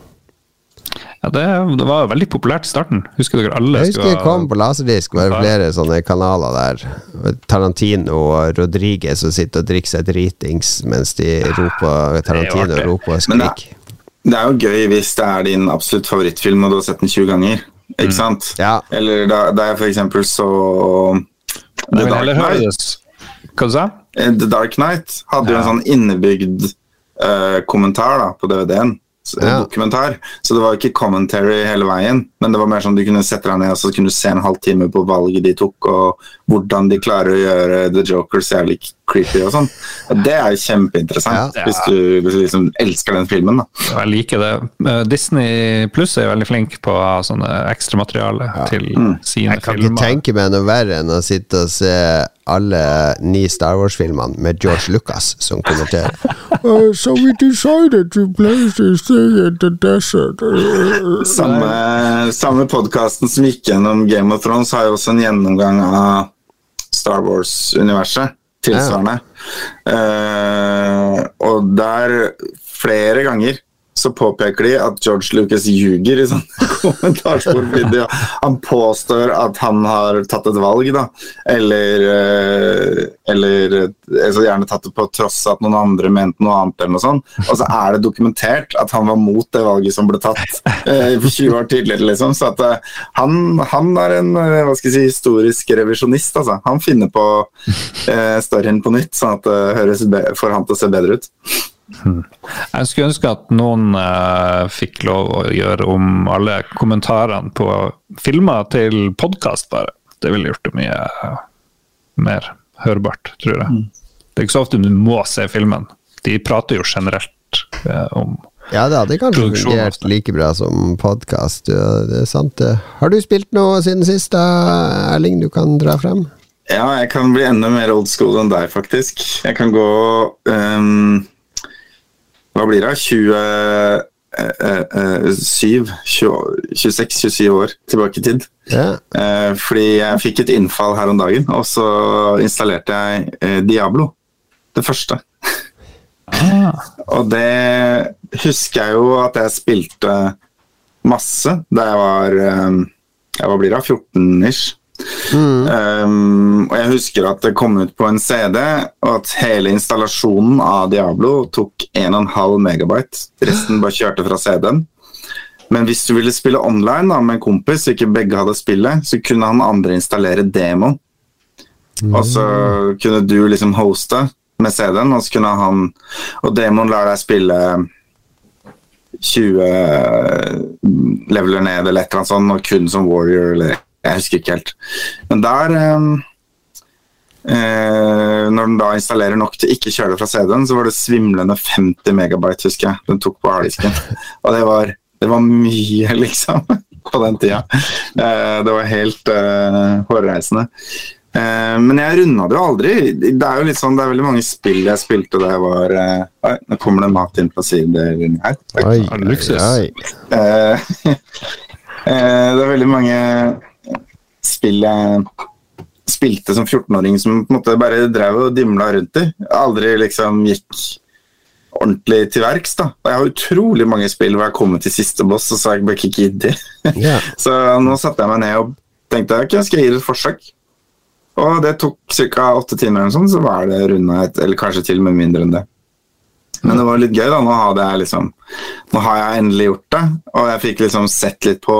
Ja, det, det var veldig populært i starten. Husker dere alle Jeg husker det kom på laserdisk, var det flere sånne kanaler der. Tarantino og Rodriguez som sitter og drikker seg dritings mens de roper Tarantino roper og det er- skriker. Det er jo gøy hvis det er din absolutt favorittfilm og du har sett den 20 ganger. Ikke sant? Ja. Eller da, da jeg for eksempel så The Dark Knight. Hva sa Eh, The Dark Knight hadde jo en sånn innebygd uh, kommentar da, på DVD-en. En Ja. Dokumentar. Så det var ikke commentary hele veien, men det var mer sånn du kunne sette deg ned og så kunne du se en halvtime på valget de tok, og hvordan de klarer å gjøre The Joker så jævlig creepy og sånn. Det er jo kjempeinteressant, Ja. hvis du hvis du liksom elsker den filmen. da. Jeg liker det. Eh, Disney Pluss er veldig flink på sånne ekstramateriale til sine filmer. Jeg kan ikke tenke meg noe verre enn å sitte og se alle ni Star Wars-filmene med George Lucas som kommenterer. Uh, so we decided to place this thing in the desert. Samme, samme podkasten som gikk gjennom Game of Thrones, har jo også en gjennomgang av Star Wars-universet. Tilsvarende. Eh, og der, flere ganger, så påpeker de at George Lucas ljuger i sånne kommentarsporvideo. Han påstår at han har tatt et valg, da. Eller, eh, eller altså gjerne tatt det på tross av at noen andre mente noe annet. eller noe sånt. Og så er det dokumentert at han var mot det valget som ble tatt eh, 20 år tidligere. liksom. Så at eh, han, han er en eh, hva skal jeg si, historisk revisjonist. altså. Han finner på eh, storyen på nytt, sånn at det høres får han til å se bedre ut. Jeg skulle ønske at noen uh, fikk lov å gjøre om alle kommentarene på filmer til podkast, bare. Det ville gjort det mye uh, mer hørbart, tror jeg. Det er ikke så ofte du må se filmen. De prater jo generelt uh, om Ja, det hadde kanskje fungert like bra som podkast. Ja, det er sant, det. Har du spilt noe siden sist, da, Erling, du kan dra frem? Ja, jeg kan bli enda mer old school enn deg, faktisk. Jeg kan gå ehm, Hva blir det? 27, 26-27 år tilbake i tid. Ja. Eh, fordi jeg fikk et innfall her om dagen, og så installerte jeg eh, Diablo. Det første. Og det husker jeg jo at jeg spilte masse da jeg var eh, hva blir det? 14-ish. Um, og jeg husker at det kom ut på en CD, og at hele installasjonen av Diablo tok 1,5 megabyte. Resten bare kjørte fra CD-en. Men hvis du ville spille online da, med en kompis, og ikke begge hadde spillet, så kunne han andre installere demo. Og så kunne du liksom hoste med CD-en, og så kunne han Og demoen lar deg spille 20 leveler ned eller et eller annet sånt, og kun som warrior eller Jeg husker ikke helt. Men der eh, eh, Når den da installerer nok til ikke kjøre det fra CD-en, så var det svimlende 50 megabyte, husker jeg. Den tok på harddisken. Og det var, det var mye, liksom, på den tida. Eh, det var helt eh, hårreisende. Eh, men jeg runda det jo aldri. Det er jo litt sånn, det er veldig mange spill jeg spilte da jeg var eh, Oi, nå kommer det mat inn på siden her. Oi, Ja, luksus. Eh, eh, det er veldig mange spill spilte som 14-åring som på en måte bare drev og dimla rundt i. Aldri liksom gikk ordentlig til verks. da. Og Jeg har utrolig mange spill hvor jeg har kommet til siste boss, og så har jeg bare ikke giddet. Yeah. så nå satte jeg meg ned og tenkte ok, skal jeg gi det et forsøk. Og det tok ca. åtte timer, eller sånn, så var det runda et, eller kanskje til og med mindre enn det. Men det var litt gøy, da. Nå, jeg liksom, nå har jeg endelig gjort det, og jeg fikk liksom sett litt på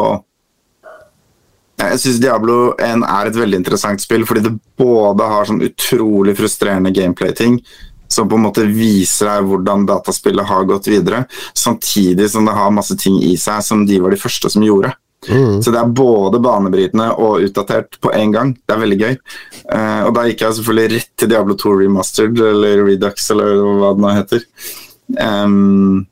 Jeg syns Diablo 1 er et veldig interessant spill, fordi det både har sånn utrolig frustrerende gameplay-ting, som på en måte viser deg hvordan dataspillet har gått videre, samtidig som det har masse ting i seg som de var de første som gjorde. Så det er både banebrytende og utdatert på én gang. Det er veldig gøy. Uh, og da gikk jeg selvfølgelig rett til Diablo 2 Remastered, eller Redux, eller hva det nå heter. Em,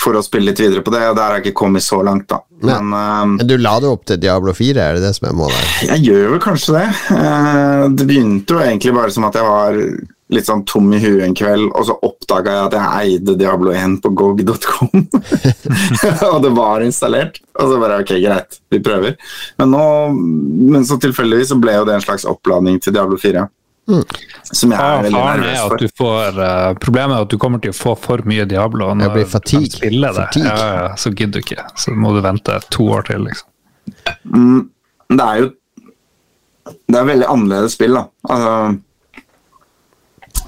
for å spille litt videre på det, og der har jeg ikke kommet så langt, da. Men em, Men du la det opp til Diablo 4, er det det som er målet? jeg gjør vel kanskje det. Uh, det begynte jo egentlig bare som at jeg var litt sånn tom i huet en kveld, og så oppdaga jeg at jeg eide Diablo 1 på gog.com. og det var installert. Og så bare ok, greit, vi prøver. Men nå, men så tilfeldigvis så ble jo det en slags oppladning til Diablo 4. Som jeg er veldig faren er nervøs at for. du får uh, Problemet er at du kommer til å få for mye Diablo. Fatigue. de spiller det. Ja, ja, så gidder du ikke. Så må du vente to år til, liksom. Mm, det er jo Det er veldig annerledes spill, da. Altså,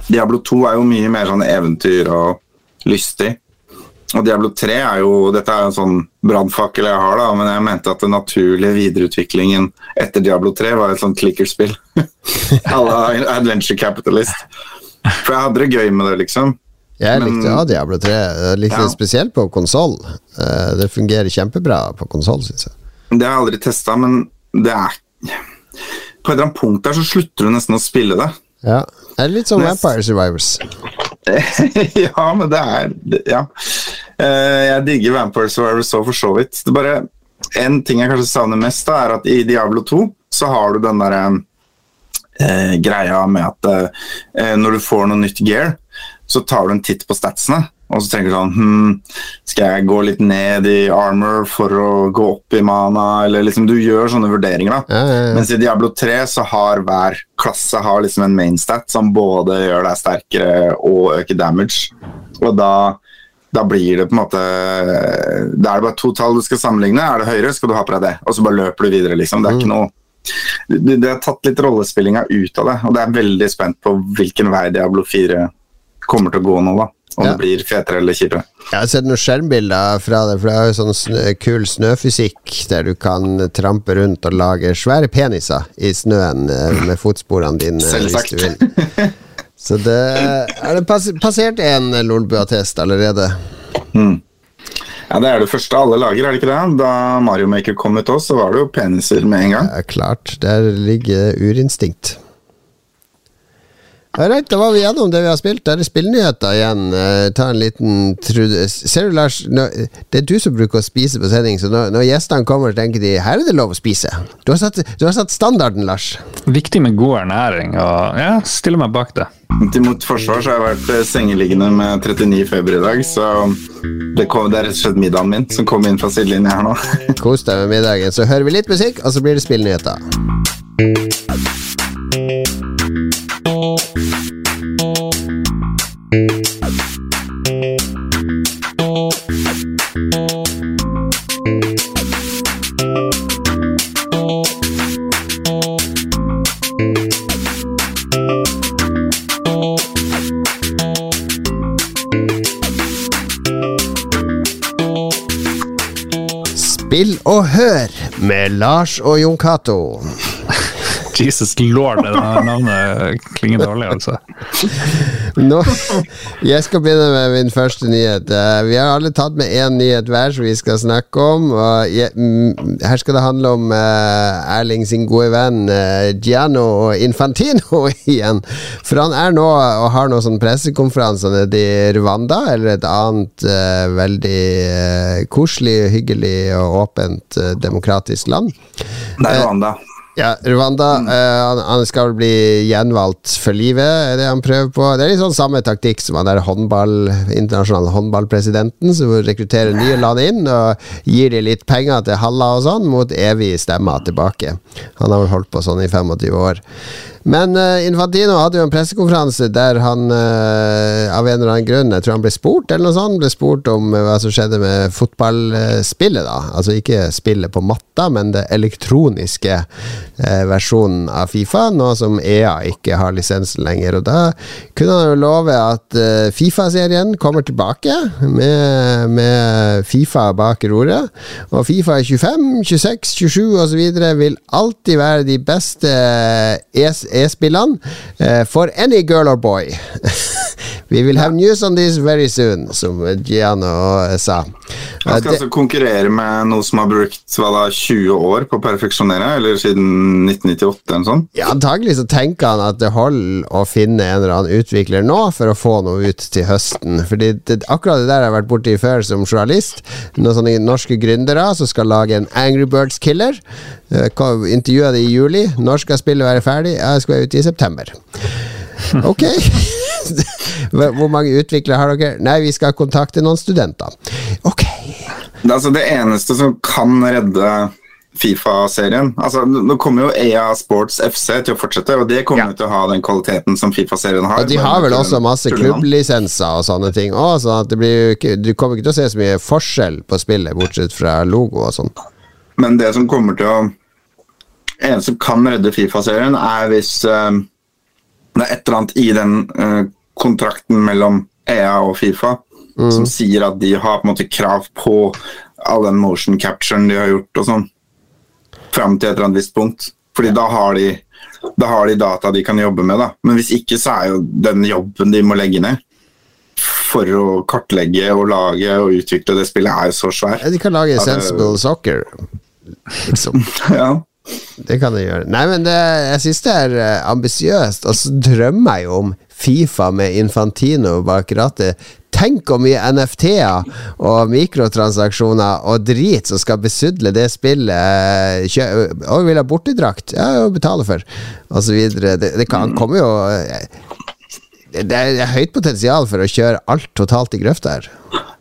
Diablo 2 er jo mye mer sånn eventyr og lystig. Og Diablo 3 er jo Dette er en sånn brannfakkel jeg har, da, men jeg mente at den naturlige videreutviklingen etter Diablo 3 var et sånt klikkerspill. la Adventure Capitalist. For jeg hadde det gøy med det, liksom. Jeg likte ja, Diablo 3. Jeg likte Ja. det spesielt på konsoll. Det fungerer kjempebra på konsoll, syns jeg. Det har jeg aldri testa, men det er På et eller annet punkt der så slutter du nesten å spille det. Ja. Det er litt som Nest- Vampire Survivors. ja, men det er Ja. Eh, jeg digger Vampire Survivor så for så vidt. Det bare En ting jeg kanskje savner mest, da, er at i Diablo 2 så har du den derre eh, greia med at eh, når du får noe nytt gear, så tar du en titt på statsene. Og så tenker du sånn hm, Skal jeg gå litt ned i armor for å gå opp i mana? Eller liksom Du gjør sånne vurderinger, da. Ja, ja, ja. Mens i Diablo 3 så har hver klasse har liksom en mainstat som både gjør deg sterkere og øker damage. Og da, da blir det på en måte Da er det bare to tall du skal sammenligne. Er det høyere, skal du ha på deg det. Og så bare løper du videre, liksom. Det er ikke noe det, det har tatt litt rollespillinga ut av det, og det er veldig spent på hvilken vei Diablo 4 kommer til å gå nå, da. Om Ja. det blir fetere eller kjipere. Jeg har sett noen skjermbilder fra det, for det er jo sånn snø, kul snøfysikk der du kan trampe rundt og lage svære peniser i snøen eh, med fotsporene dine, hvis du vil. Så det er det passert en Lolbua-test allerede. Ja, Det er det første alle lager, er det ikke det? Da Mario Maker kom ut òg, så var det jo peniser med en gang. Er klart, der ligger urinstinkt. Alright, da var vi gjennom det vi har spilt. Da er det spillnyheter igjen. Eh, ta en liten trude. Ser du, Lars, nå, det er du som bruker å spise på sending, så når, når gjestene kommer, tenker de her er det lov å spise. Du har satt, du har satt standarden, Lars. Viktig med god ernæring, og ja, stiller meg bak det. Til mot forsvar så har jeg vært eh, sengeliggende med 39 feber i dag, så det, kom, det er rett og slett middagen min som kom inn fra sidelinja her nå. Kos deg med middagen. Så hører vi litt musikk, og så blir det spillnyheter. Spill og hør med Lars og Jon Cato. Jesus lord, det navnet klinger dårlig, altså. Nå, jeg skal begynne med min første nyhet. Eh, Vi har alle tatt med én nyhet hver som vi skal snakke om. Og jeg, mm, her skal det handle om eh, Erling sin gode venn eh, Giano Infantino igjen. For han er nå og har nå sånn pressekonferanse nede i Rwanda, eller et annet veldig koselig, hyggelig og åpent demokratisk land. Det er Rwanda. Ja, Rwanda. eh, han, han skal vel bli gjenvalgt for livet, er det han prøver på. Det er litt sånn samme taktikk som han der håndball, internasjonale håndballpresidenten, som rekrutterer nye land inn og gir de litt penger til halla og sånn, mot evig stemmer tilbake. Han har vel holdt på sånn i 25 år. Men uh, Infantino hadde jo en pressekonferanse der han uh, av en eller annen grunn, jeg tror han ble spurt eller noe sånt, ble spurt om eh, hva som skjedde med fotballspillet, da. Altså ikke spillet på matta, men det elektroniske uh, versjonen av Fifa, nå som EA ikke har lisensen lenger. Og da kunne han jo love at Fifa-serien kommer tilbake med, med Fifa bak roret. Og Fifa 25, 26, 27 osv. vil alltid være de beste e e-spillene. Uh, for any girl or boy. We will have news on this very soon, som Giano sa. Han skal altså konkurrere med noe som har brukt hva da, 20 år på å perfeksjonere, eller siden 1998 eller sånn? Ja, antagelig så tenker han at det holder å finne en eller annen utvikler nå for å få noe ut til høsten. Fordi det, akkurat det der har jeg vært borti før som journalist. Noen sånne norske gründere som skal lage en Angry Birds Killer. Intervjua det i juli. Når skal spillet være ferdig? Jeg ute i september. Ok. Hvor mange utviklere har dere? Nei, vi skal kontakte noen studenter. Ok. Det, altså det eneste som kan redde Fifa-serien altså Nå kommer jo EA Sports FC til å fortsette, og det kommer ja. til å ha den kvaliteten som Fifa-serien har. Og de har vel også masse klubblisenser og sånne ting òg, sånn at det blir, du kommer ikke til å se så mye forskjell på spillet, bortsett fra logo og sånn. Men det som kommer til å eneste som kan redde Fifa-serien, er hvis uh, det er et eller annet i den uh, kontrakten mellom EA og Fifa mm. som sier at de har på en måte krav på all den motion capturen de har gjort og sånn, fram til et eller annet visst punkt. Fordi da har, de, da har de data de kan jobbe med, da. Men hvis ikke, så er jo den jobben de må legge ned for å kartlegge og lage og utvikle det spillet, er jo så svær. De kan lage sensible soccer, liksom. ja. Det kan jeg gjøre. Nei, men det, jeg syns det er eh, ambisiøst. Og så drømmer jeg jo om Fifa med Infantino bak rattet. Tenk hvor mye NFT-er og mikrotransaksjoner og drit som skal besudle det spillet. Kjø og vil ha bortedrakt, ja, betale for, og så videre. Det, det kan, komme jo Det er høyt potensial for å kjøre alt totalt i grøfta her.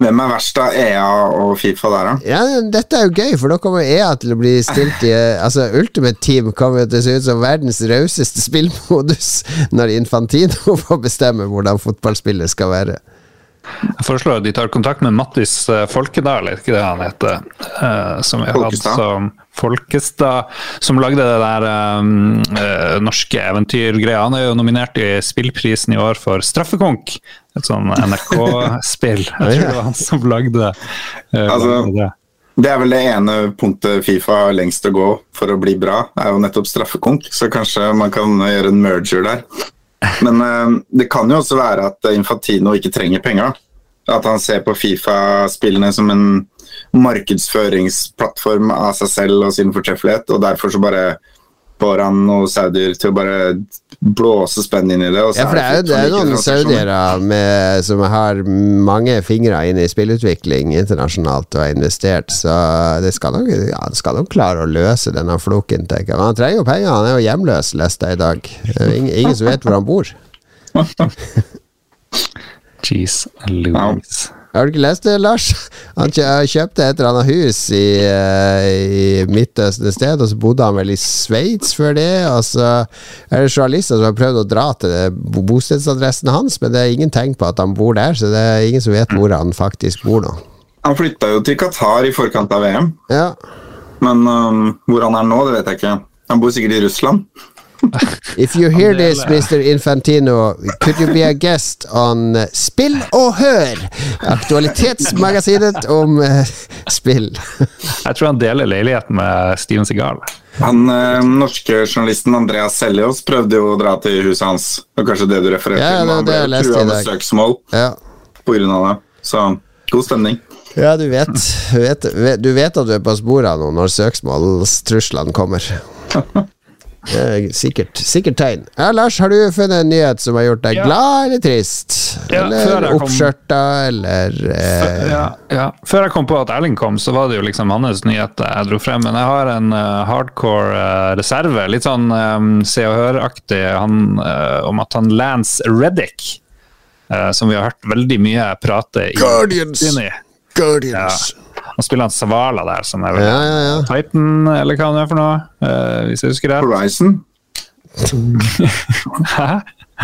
Hvem er verst av EA og Fifa der, da? Ja, Dette er jo gøy, for da kommer EA til å bli stilt i Altså, Ultimate Team kommer til å se ut som verdens rauseste spillmodus når Infantino får bestemme hvordan fotballspillet skal være. Jeg foreslår at de tar kontakt med Mattis eh, Folkedal, er ikke det han heter? Som vi har hatt Som, Folkestad, som lagde det der um, norske eventyrgreia. Han er jo nominert i Spillprisen i år for Straffekonk. Et sånn NRK-spill. Jeg tror det var han som lagde, det. altså, det. Det er vel det ene punktet Fifa har lengst å gå for å bli bra, er jo nettopp straffekonk. Så kanskje man kan gjøre en merger der. Men uh, det kan jo også være at Infantino ikke trenger penger. At han ser på Fifa-spillene som en markedsføringsplattform av seg selv og sin fortreffelighet, og derfor så bare får og noen saudier til å bare blåse spenn inn i det. ja, for det er jo, det er noen saudiere som har mange fingre inn i spillutvikling internasjonalt og har investert, så det skal nok, ja, skal nok klare å løse denne floken. Tenker. Men han trenger jo penger, han er jo hjemløs, leste jeg i dag. Ingen, ingen som vet hvor han bor. Jeez Louise. Har du ikke lest det, Lars? Han kjøpte et eller annet hus i, uh, i Midtøsten et sted, og så bodde han vel i Sveits før det. Og så er det journalister som har prøvd å dra til bostedsadressen hans, men det er ingen tegn på at han bor der, så det er ingen som vet hvor han faktisk bor nå. Han flytta jo til Qatar i forkant av VM, ja. men um, hvor han er nå, det vet jeg ikke. Han bor sikkert i Russland. If you hear this, Mr. Infantino, could you be a guest on uh, Spill og hør? Aktualitetsmagasinet om uh, spill. Jeg tror han deler leilighet med Steven Segal. Han uh, norske journalisten Andreas Seljås prøvde jo å dra til huset hans. Det kanskje det du refererte ja, til? Han ble trua med søksmål ja. på grunn av det. Så god stemning. Ja, du vet, vet, du vet at du er på sporet av noe når søksmålstruslene kommer. Sikkert, sikkert tegn. Ja, Lars, har du funnet en nyhet som har gjort deg ja. glad eller trist? Ja, eller oppskjørta, eller eh... ja, ja, Før jeg kom på at Erling kom, så var det jo liksom hans nyhet jeg dro frem. Men jeg har en uh, hardcore uh, reserve, litt sånn um, Se og Hør-aktig, uh, om at han Lance Reddick, som vi har hørt veldig mye prate i Guardians! Guardians. Han spiller han Savala der, som er vel ja, ja, ja. Titan, eller hva han er for noe, uh, hvis jeg husker det. Horizon. Hæ?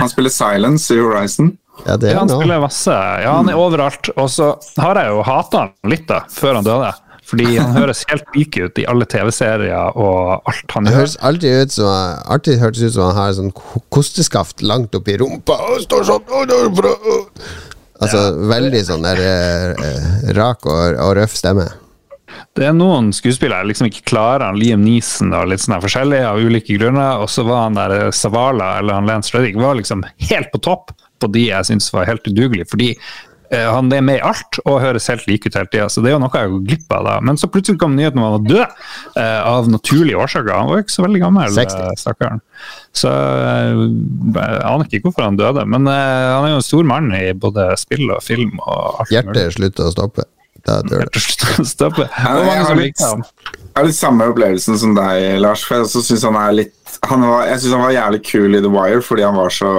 Han spiller Silence i Horizon. Ja, det er han nå. spiller masse. Ja, han er overalt. Og så har jeg jo hata han litt, da, før han døde. Fordi han høres helt lik ut i alle TV-serier og alt han gjør. Det høres alltid ut som Alltid hørtes ut som han har sånn kosteskaft langt oppi rumpa og står sånn Altså ja. veldig sånn der eh, rak og, og, røff stemme. det er noen skuespillere jeg liksom ikke klarer. Han Liam Neeson og litt sånn forskjellig av ulike grunner. Og så var han der Savala eller han Lance Reddik var liksom helt på topp på de jeg syns var helt udugelige. Fordi eh, han er med i alt og høres helt like ut hele tida, så det er jo noe jeg går glipp av. da. Men så plutselig kom nyheten om han var død, eh, av naturlige årsaker. Han var jo ikke så veldig gammel, 60. eh, stakkaren. Så eh, jeg aner ikke hvorfor han døde, men eh, han er jo en stor mann i både spill og film og alt Hjertet slutter å stoppe. Da dør det. Ja, jeg har litt- litt samme opplevelsen som deg, Lars. For jeg syns synes han er litt han var, Jeg syns han var jævlig kul i The Wire fordi han var så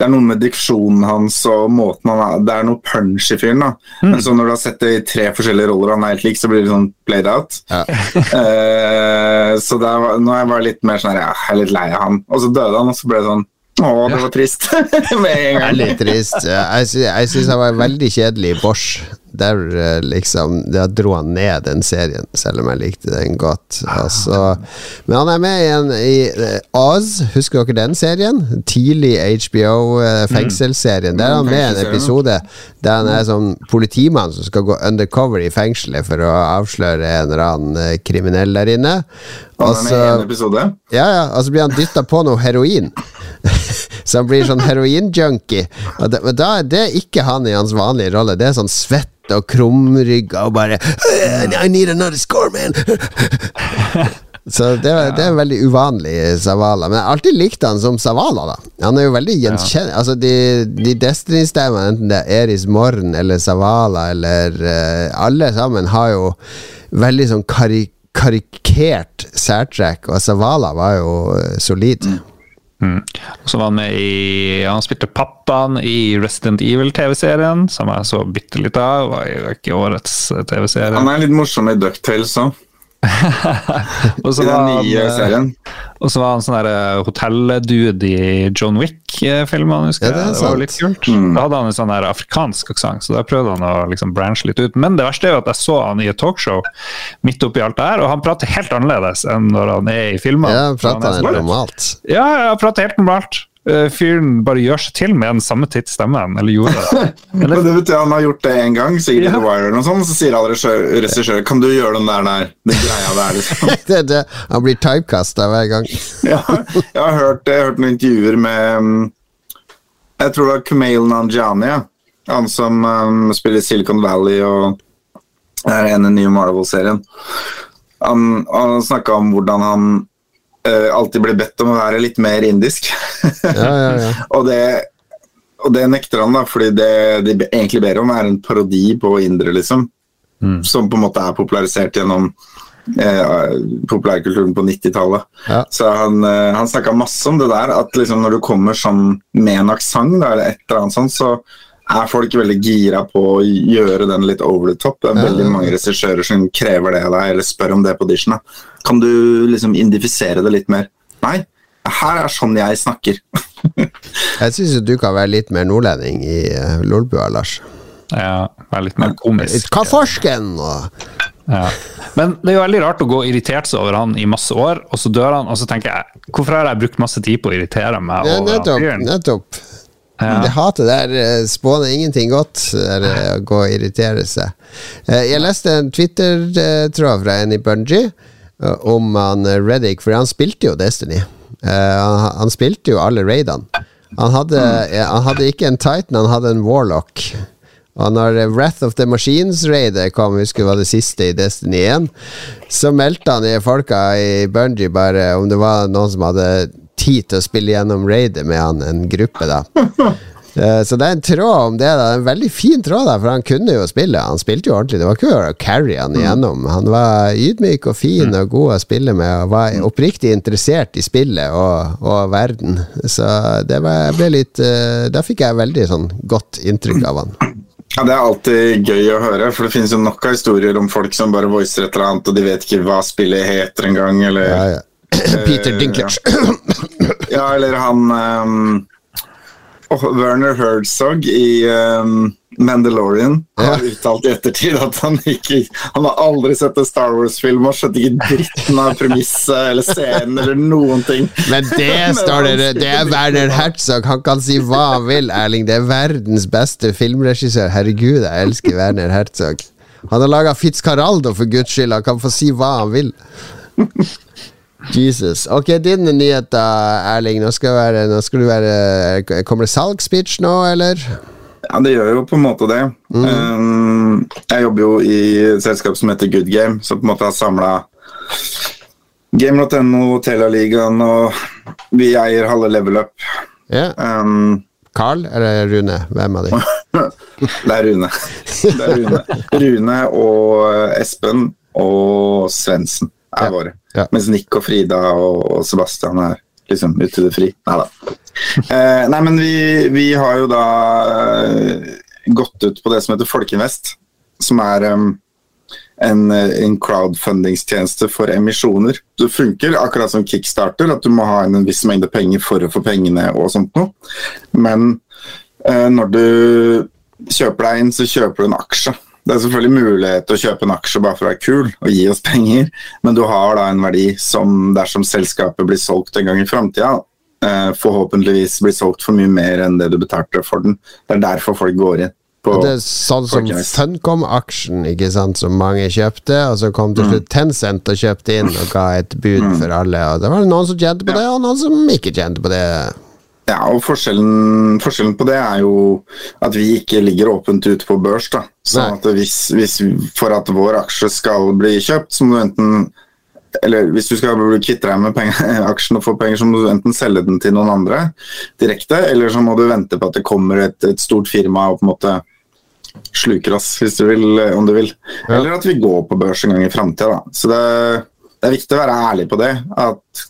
Det er noe med diksjonen hans og måten han er Det er noe punch i fyren. da Men så når du har sett det i tre forskjellige roller han er helt lik, så blir det sånn played out. Ja. uh, så der nå er jeg bare litt mer sånn her, ja, jeg er litt lei av han. Og så døde han, og så ble det sånn Å, det var trist. med en gang. Veldig trist. Jeg, sy jeg syns han var veldig kjedelig i Bosch. Der eh, liksom Der dro han ned den serien, selv om jeg likte den godt. Altså, men han er med igjen i eh, Oz, husker dere den serien? Tidlig HBO-fengselsserien. Der er han med i en episode der han er sånn politimann som skal gå undercover i fengselet for å avsløre en eller annen eh, kriminell der inne. Og så ja, ja, og så blir han dytta på noe heroin. så han blir sånn heroinjunkie. Og Men da er det ikke han i hans vanlige rolle. Det er sånn svett og krumrygga og bare I need another score, man! Så det, er- det er veldig uvanlig Savala. Men jeg har alltid likt han som Savala. da Han er jo veldig gjenkjennelig. Altså De, de Destiny-stemmene, enten det er Eris Morn eller Savala eller uh, Alle sammen har jo veldig sånn karik karikert særtrekk, og Savala var jo eh, solid. Mm. Og så var han med i Han spilte pappaen i Resident Evil-TV-serien, som jeg så bitte litt av. Var ikke årets TV-serie. Han er litt morsom i Ducktales òg, Og så var han, eh, og så var han sånn der hotelldude i John Wick-filmene, husker Ja, det. Det var litt kult. Mm. Da hadde han en sånn der afrikansk aksent, så da prøvde han å liksom branche litt ut. Men det verste er jo at jeg så han i et talkshow midt oppi alt det her, og han prater helt annerledes enn når han er i filmene. Ja, prater han Prata er han så- normalt? Ja, ja, han prater helt normalt. Eh, Fyren bare gjør seg til med den samme tidsstemmen, eller gjorde det. Eller? det betyr han har gjort det en gang, sikkert Ja. i The Wire eller noe sånt, så sier alle regissør- regissører Kan du gjøre den der der? Den greia der, liksom. det, det, han blir typecasta hver gang. Ja, jeg har hørt, jeg har hørt noen intervjuer med um, Jeg tror det var Kumail Nanjiani, ja. han som um, spiller Silicon Valley og er en i den nye Marvel-serien. Han, han snakka om hvordan han eh, alltid blir bedt om å være litt mer indisk. Ja, ja, ja. og, det, og det nekter han, da, fordi det de egentlig ber om, er en parodi på indere, liksom. Som på en måte er popularisert gjennom eh, populærkulturen på 90-tallet. Ja. Så han, eh, han snakka masse om det der, at liksom når du kommer sånn med en aksent, eller et eller annet sånt, så er folk veldig gira på å gjøre den litt over the top. Det er veldig mange regissører som krever det av deg, eller spør om det på audition. Kan du liksom indifisere det litt mer? Nei, her er sånn jeg snakker. Jeg syns du kan være litt mer nordlending i uh, Lolbua, Lars. Ja, være litt mer komisk. Hva farsken? Og Ja. Men det er jo veldig rart å gå og irritere seg over han i masse år, og så dør han, og så tenker jeg hvorfor har jeg brukt masse tid på å irritere meg over han nettopp. fyren? nettopp. Ja. Det hatet der eh, spåner ingenting godt, det å gå og irritere seg. Eh, Jeg leste en Twitter-tråd fra en i Bungie eh, om han Reddik, for han spilte jo Destiny. Eh, Han, han spilte jo alle raidene. Han hadde, eh, han hadde ikke en Titan, han hadde en Warlock. Og når eh, Wrath of the Machines-raidet kom, husker var det siste i Destiny 1, så meldte han i folka i Bungie bare om det var noen som hadde tid til å spille gjennom raidet med han, en gruppe, da. Eh, Så det er en tråd om det. da En veldig fin tråd, da for han kunne jo spille. Han spilte jo ordentlig. Det var ikke å carry han igjennom. Han var ydmyk og fin og god å spille med, og var oppriktig interessert i spillet og, og verden. Så det var, jeg ble litt eh, Da fikk jeg veldig sånn godt inntrykk av han. Ja, Det er alltid gøy å høre, for det finnes jo nok av historier om folk som bare voicer et eller annet, og de vet ikke hva spillet heter engang, eller Ja, ja. Peter Dinklage. Ja, eller han um, oh, Werner Herzog i um, Mandalorian har Ja. uttalt i ettertid at han ikke Han har aldri sett en Star Wars-film og skjønte ikke dritten av premisset eller scenen eller noen ting. Men det står det Det er Werner Herzog. Han kan si hva han vil, Erling. Det er verdens beste filmregissør. Herregud, jeg elsker Werner Herzog. Han har laga Fitzcarraldo, for guds skyld. Han kan få si hva han vil. Jesus. Ok, din nyhet da, Erling. Nå skal, være, nå skal du være Kommer det salgsspeech nå, eller? Ja, det gjør jo på en måte det. Mm. Um, jeg jobber jo i et selskap som heter Good Game, som på en måte har samla Game.no, Telialigaen og vi eier halve Level Up. Yeah. Um, Carl eller Rune? Hvem av de? det er Rune. Det er Rune. Rune og Espen og Svendsen er ja. våre. Ja. Mens Nick og Frida og Sebastian er liksom ute i det fri. Neida. Eh, nei, men vi, vi, har jo da eh, gått ut på det som heter Folkeinvest, som er um, en, en crowdfundingstjeneste for emisjoner. Det funker akkurat som Kickstarter, at du må ha en viss mengde penger for å få pengene og sånt noe. Men eh, når du kjøper deg inn, så kjøper du en aksje. Det er selvfølgelig mulighet til å kjøpe en aksje bare for å være kul og gi oss penger, men du har da en verdi som dersom selskapet blir solgt en gang i framtida, eh, forhåpentligvis blir solgt for mye mer enn det du betalte for den. Det er derfor folk går inn. det er sånn som Funcom-aksjen, ikke sant, som mange kjøpte, og så kom til slutt mm. Tencent og kjøpte inn og ga et bud mm. for alle. Og det var noen som tjente på det, og noen som ikke tjente på det. Ja, og forskjellen, forskjellen, på det er jo at vi ikke ligger åpent ute på børs. da. Så at hvis, hvis, For at vår aksje skal bli kjøpt, så må du enten eller hvis du skal kvitte deg med penger, aksjen og få penger, så må du enten selge den til noen andre direkte, eller så må du vente på at det kommer et, et stort firma og på en måte sluker oss, hvis du vil, om du vil. Ja. Eller at vi går på børs en gang i framtida. Så det, det, er viktig å være ærlig på det. At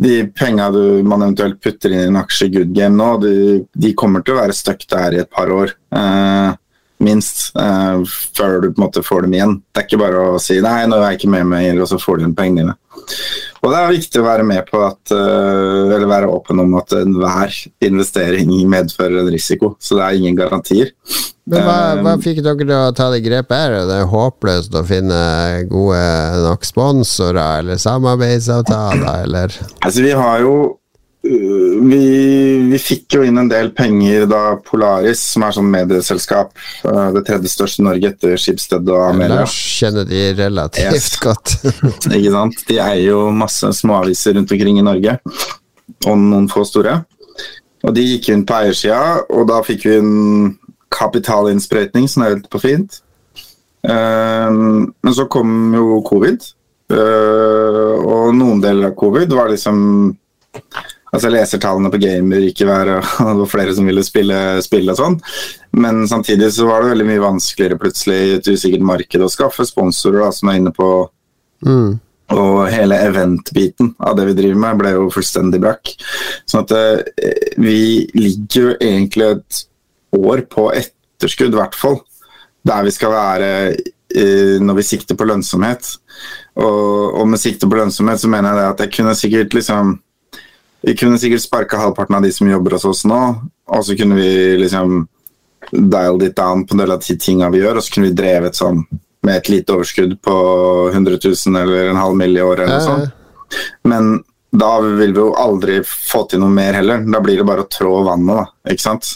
de penga man eventuelt putter inn i en aksje i good game nå, de, de kommer til å være stuck der i et par år. Eh, minst. uh, før du på en måte får dem igjen. Det er ikke bare å si 'nei, nå er jeg ikke med mer', og så får du igjen pengene dine. Og det er viktig å være med på at, uh, eller være åpen om at enhver investering medfører en risiko. Så det er ingen garantier. Men hva, um, hva fikk dere til å ta det grepet her? Det er håpløst å finne gode nok sponsorer eller samarbeidsavtaler, eller? Altså, vi har jo vi, vi, fikk jo inn en del penger da Polaris, som er sånn medieselskap, eh, det tredje største i Norge etter Skipsted og Amelia. Lars kjenner de relativt yes. godt. Ikke sant. De eier jo masse småaviser rundt omkring i Norge, og noen få store. Og de gikk inn på eiersida, og da fikk vi en kapitalinnsprøytning, som er helt på fint. Um, men så kom jo covid, uh, og noen deler av covid var liksom altså lesertallene på gamer ikke være, og det var flere som ville spille spill og sånn. Men samtidig så var det veldig mye vanskeligere plutselig i et usikkert marked å skaffe sponsorer da, som er inne på mm. Og hele event-biten av det vi driver med, ble jo fullstendig brakk. Sånn at eh, vi ligger jo egentlig et år på etterskudd, i hvert fall. Der vi skal være eh, når vi sikter på lønnsomhet. Og, og med sikte på lønnsomhet så mener jeg det at jeg kunne sikkert liksom vi kunne sikkert sparka halvparten av de som jobber hos oss nå, og så kunne vi liksom dial it down på en del av de tinga vi gjør, og så kunne vi drevet sånn med et lite overskudd på 100 000 eller en halv mill. i året eller noe sånt. Men da vil vi jo aldri få til noe mer heller. Da blir det bare å trå vannet, da. Ikke sant?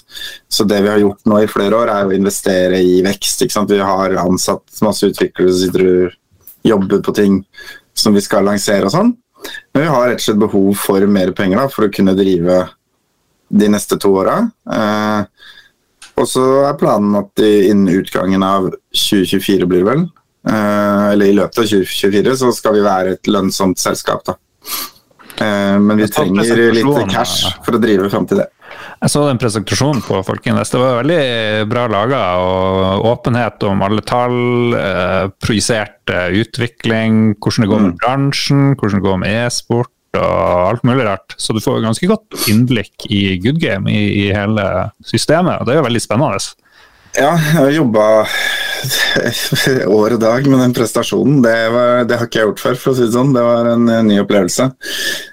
Så det vi har gjort nå i flere år, er å investere i vekst. Ikke sant? Vi har ansatt masse utviklere som sitter og jobber på ting som vi skal lansere og sånn. Men vi har rett og slett behov for mer penger da, for å kunne drive de neste to åra. Eh, og så er planen at innen utgangen av 2024 blir det vel, eh, eller i løpet av 2024, så skal vi være et lønnsomt selskap. da. Eh, men vi trenger litt cash for å drive fram til det. Jeg så den presentasjonen på Folkeinvest. Det var veldig bra laga. og Åpenhet om alle tall, eh, projisert utvikling, hvordan det går med mm. bransjen, hvordan det går med e-sport og alt mulig rart. Så du får ganske godt innblikk i good game, i, i hele systemet. og Det er jo veldig spennende. Ja, jeg har jobba år og dag med den prestasjonen. Det, var, det, har ikke jeg gjort før, for å si det sånn. Det var en, ny opplevelse.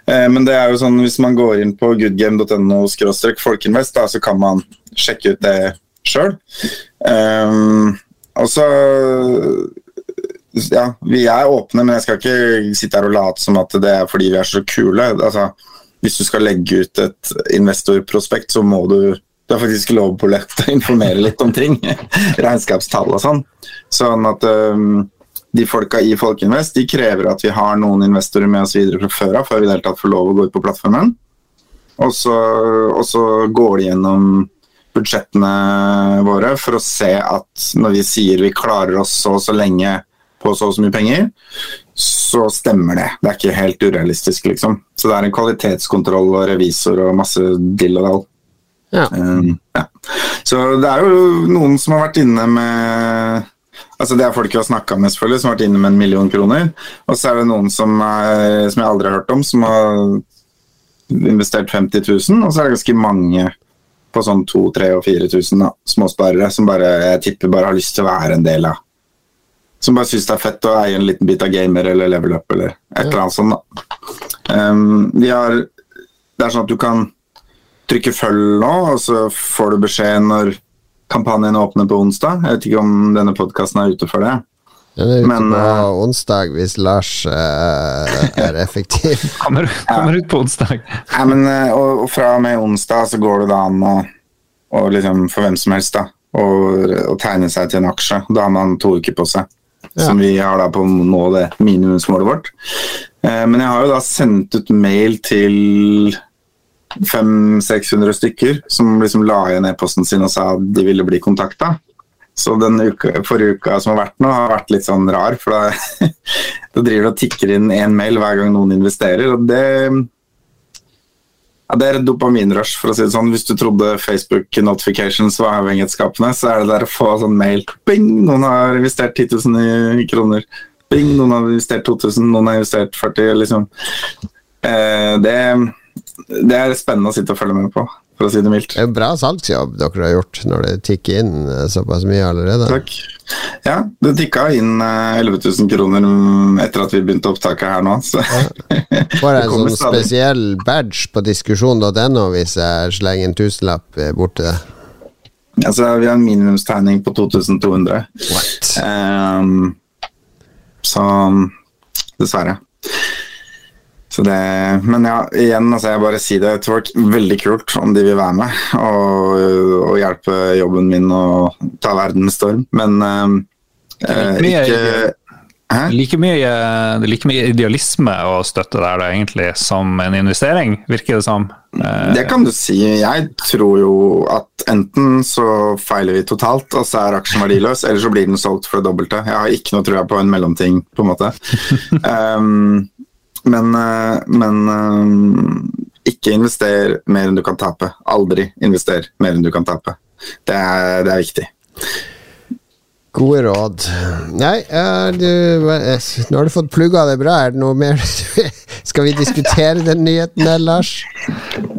Eh, men det er jo sånn, hvis man går inn på goodgame.no folkeinvest, da, så kan man sjekke ut det sjøl. Um, og så Ja, vi er åpne, men jeg skal ikke sitte her og late som at det er fordi vi er så kule. Altså, hvis du skal legge ut et investorprospekt, så må du Du har faktisk lovpålagt å informere litt om ting. Regnskapstall og sånn. Sånn at um, de folka i Folkeinvest de krever at vi har noen investorer med oss videre fra før av, før vi i det hele tatt får lov å gå ut på plattformen. Og så, og så går de gjennom budsjettene våre for å se at når vi sier vi klarer oss så og så lenge på så og så mye penger, så stemmer det. Det er ikke helt urealistisk, liksom. Så det er en kvalitetskontroll og revisor og masse dill og dall. Ja. Um, ja. Så det er jo noen som har vært inne med Altså Det er folk vi har snakka med, selvfølgelig, som har vært inne med en million kroner. Og så er det noen som, er, som jeg aldri har hørt om, som har investert 50 000. Og så er det ganske mange på sånn 2000, 3000 og 4000 da, småsparere som bare, jeg tipper bare har lyst til å være en del av. Som bare syns det er fett å eie en liten bit av gamer eller level up eller et eller annet sånt. da. Um, vi har, det er sånn at du kan trykke følg nå, og så får du beskjed når kampanjen åpner på onsdag. Jeg vet ikke om denne podkasten er ute for det. Den er ute Men, på eh, onsdag hvis Lars uh, er effektiv. Kommer, kommer ut på onsdag. ja, men, eh, og, og fra og med onsdag så går det da an å, og liksom, for hvem som helst da, og, å tegne seg til en aksje. Da har man to uker på seg. Ja. Som vi har da på å nå det minimumsmålet vårt. Eh, men jeg har jo da sendt ut mail til 500-600 stykker som liksom la igjen e-posten sin og sa at de ville bli kontakta. Så den uka, forrige uka som har vært nå, har vært litt sånn rar. For da, da driver det og tikker inn én mail hver gang noen investerer. Og det, ja, det er et dopaminrush, for å si det sånn. Hvis du trodde Facebook notifications var avhengighetsskapende, så er det der å få sånn mail. Bing! Noen har investert 10 000 i kroner. Bing! Noen har investert 2000, noen har investert 40 liksom. Eh, det, det er spennende å sitte og følge med på, for å si det mildt. Det er en bra salgsjobb dere har gjort når det tikker inn eh, såpass mye allerede. Takk. Ja, det tikka inn eh, 11 000 kroner mm, etter at vi begynte opptaket her nå. Så. Får jeg en sånn stadig. spesiell badge på diskusjon.no hvis jeg slenger en tusenlapp eh, bort til deg? Altså, vi har en minimumstegning på 2200. What? Ehm, så dessverre. Så det, men ja, igjen, altså jeg bare sier det til folk. Veldig kult om de vil være med og, og hjelpe jobben min og ta verden med storm. Men eh, Mye- ikke Hæ? Like mye, er like mye idealisme å støtte der da, egentlig, som en investering, virker det som. Eh, Det kan du si. Jeg tror jo at enten så feiler vi totalt, og så er aksjen verdiløs, eller så blir den solgt for det dobbelte. Jeg har ikke noe trua på en mellomting, på en måte. um, men eh, men um, ikke invester mer enn du kan tape. Aldri invester mer enn du kan tape. Det er, det er viktig. Gode råd. Nei, er du, eh, nå har du fått plugga det bra. Er det noe mer Skal vi diskutere den nyheten der, Lars?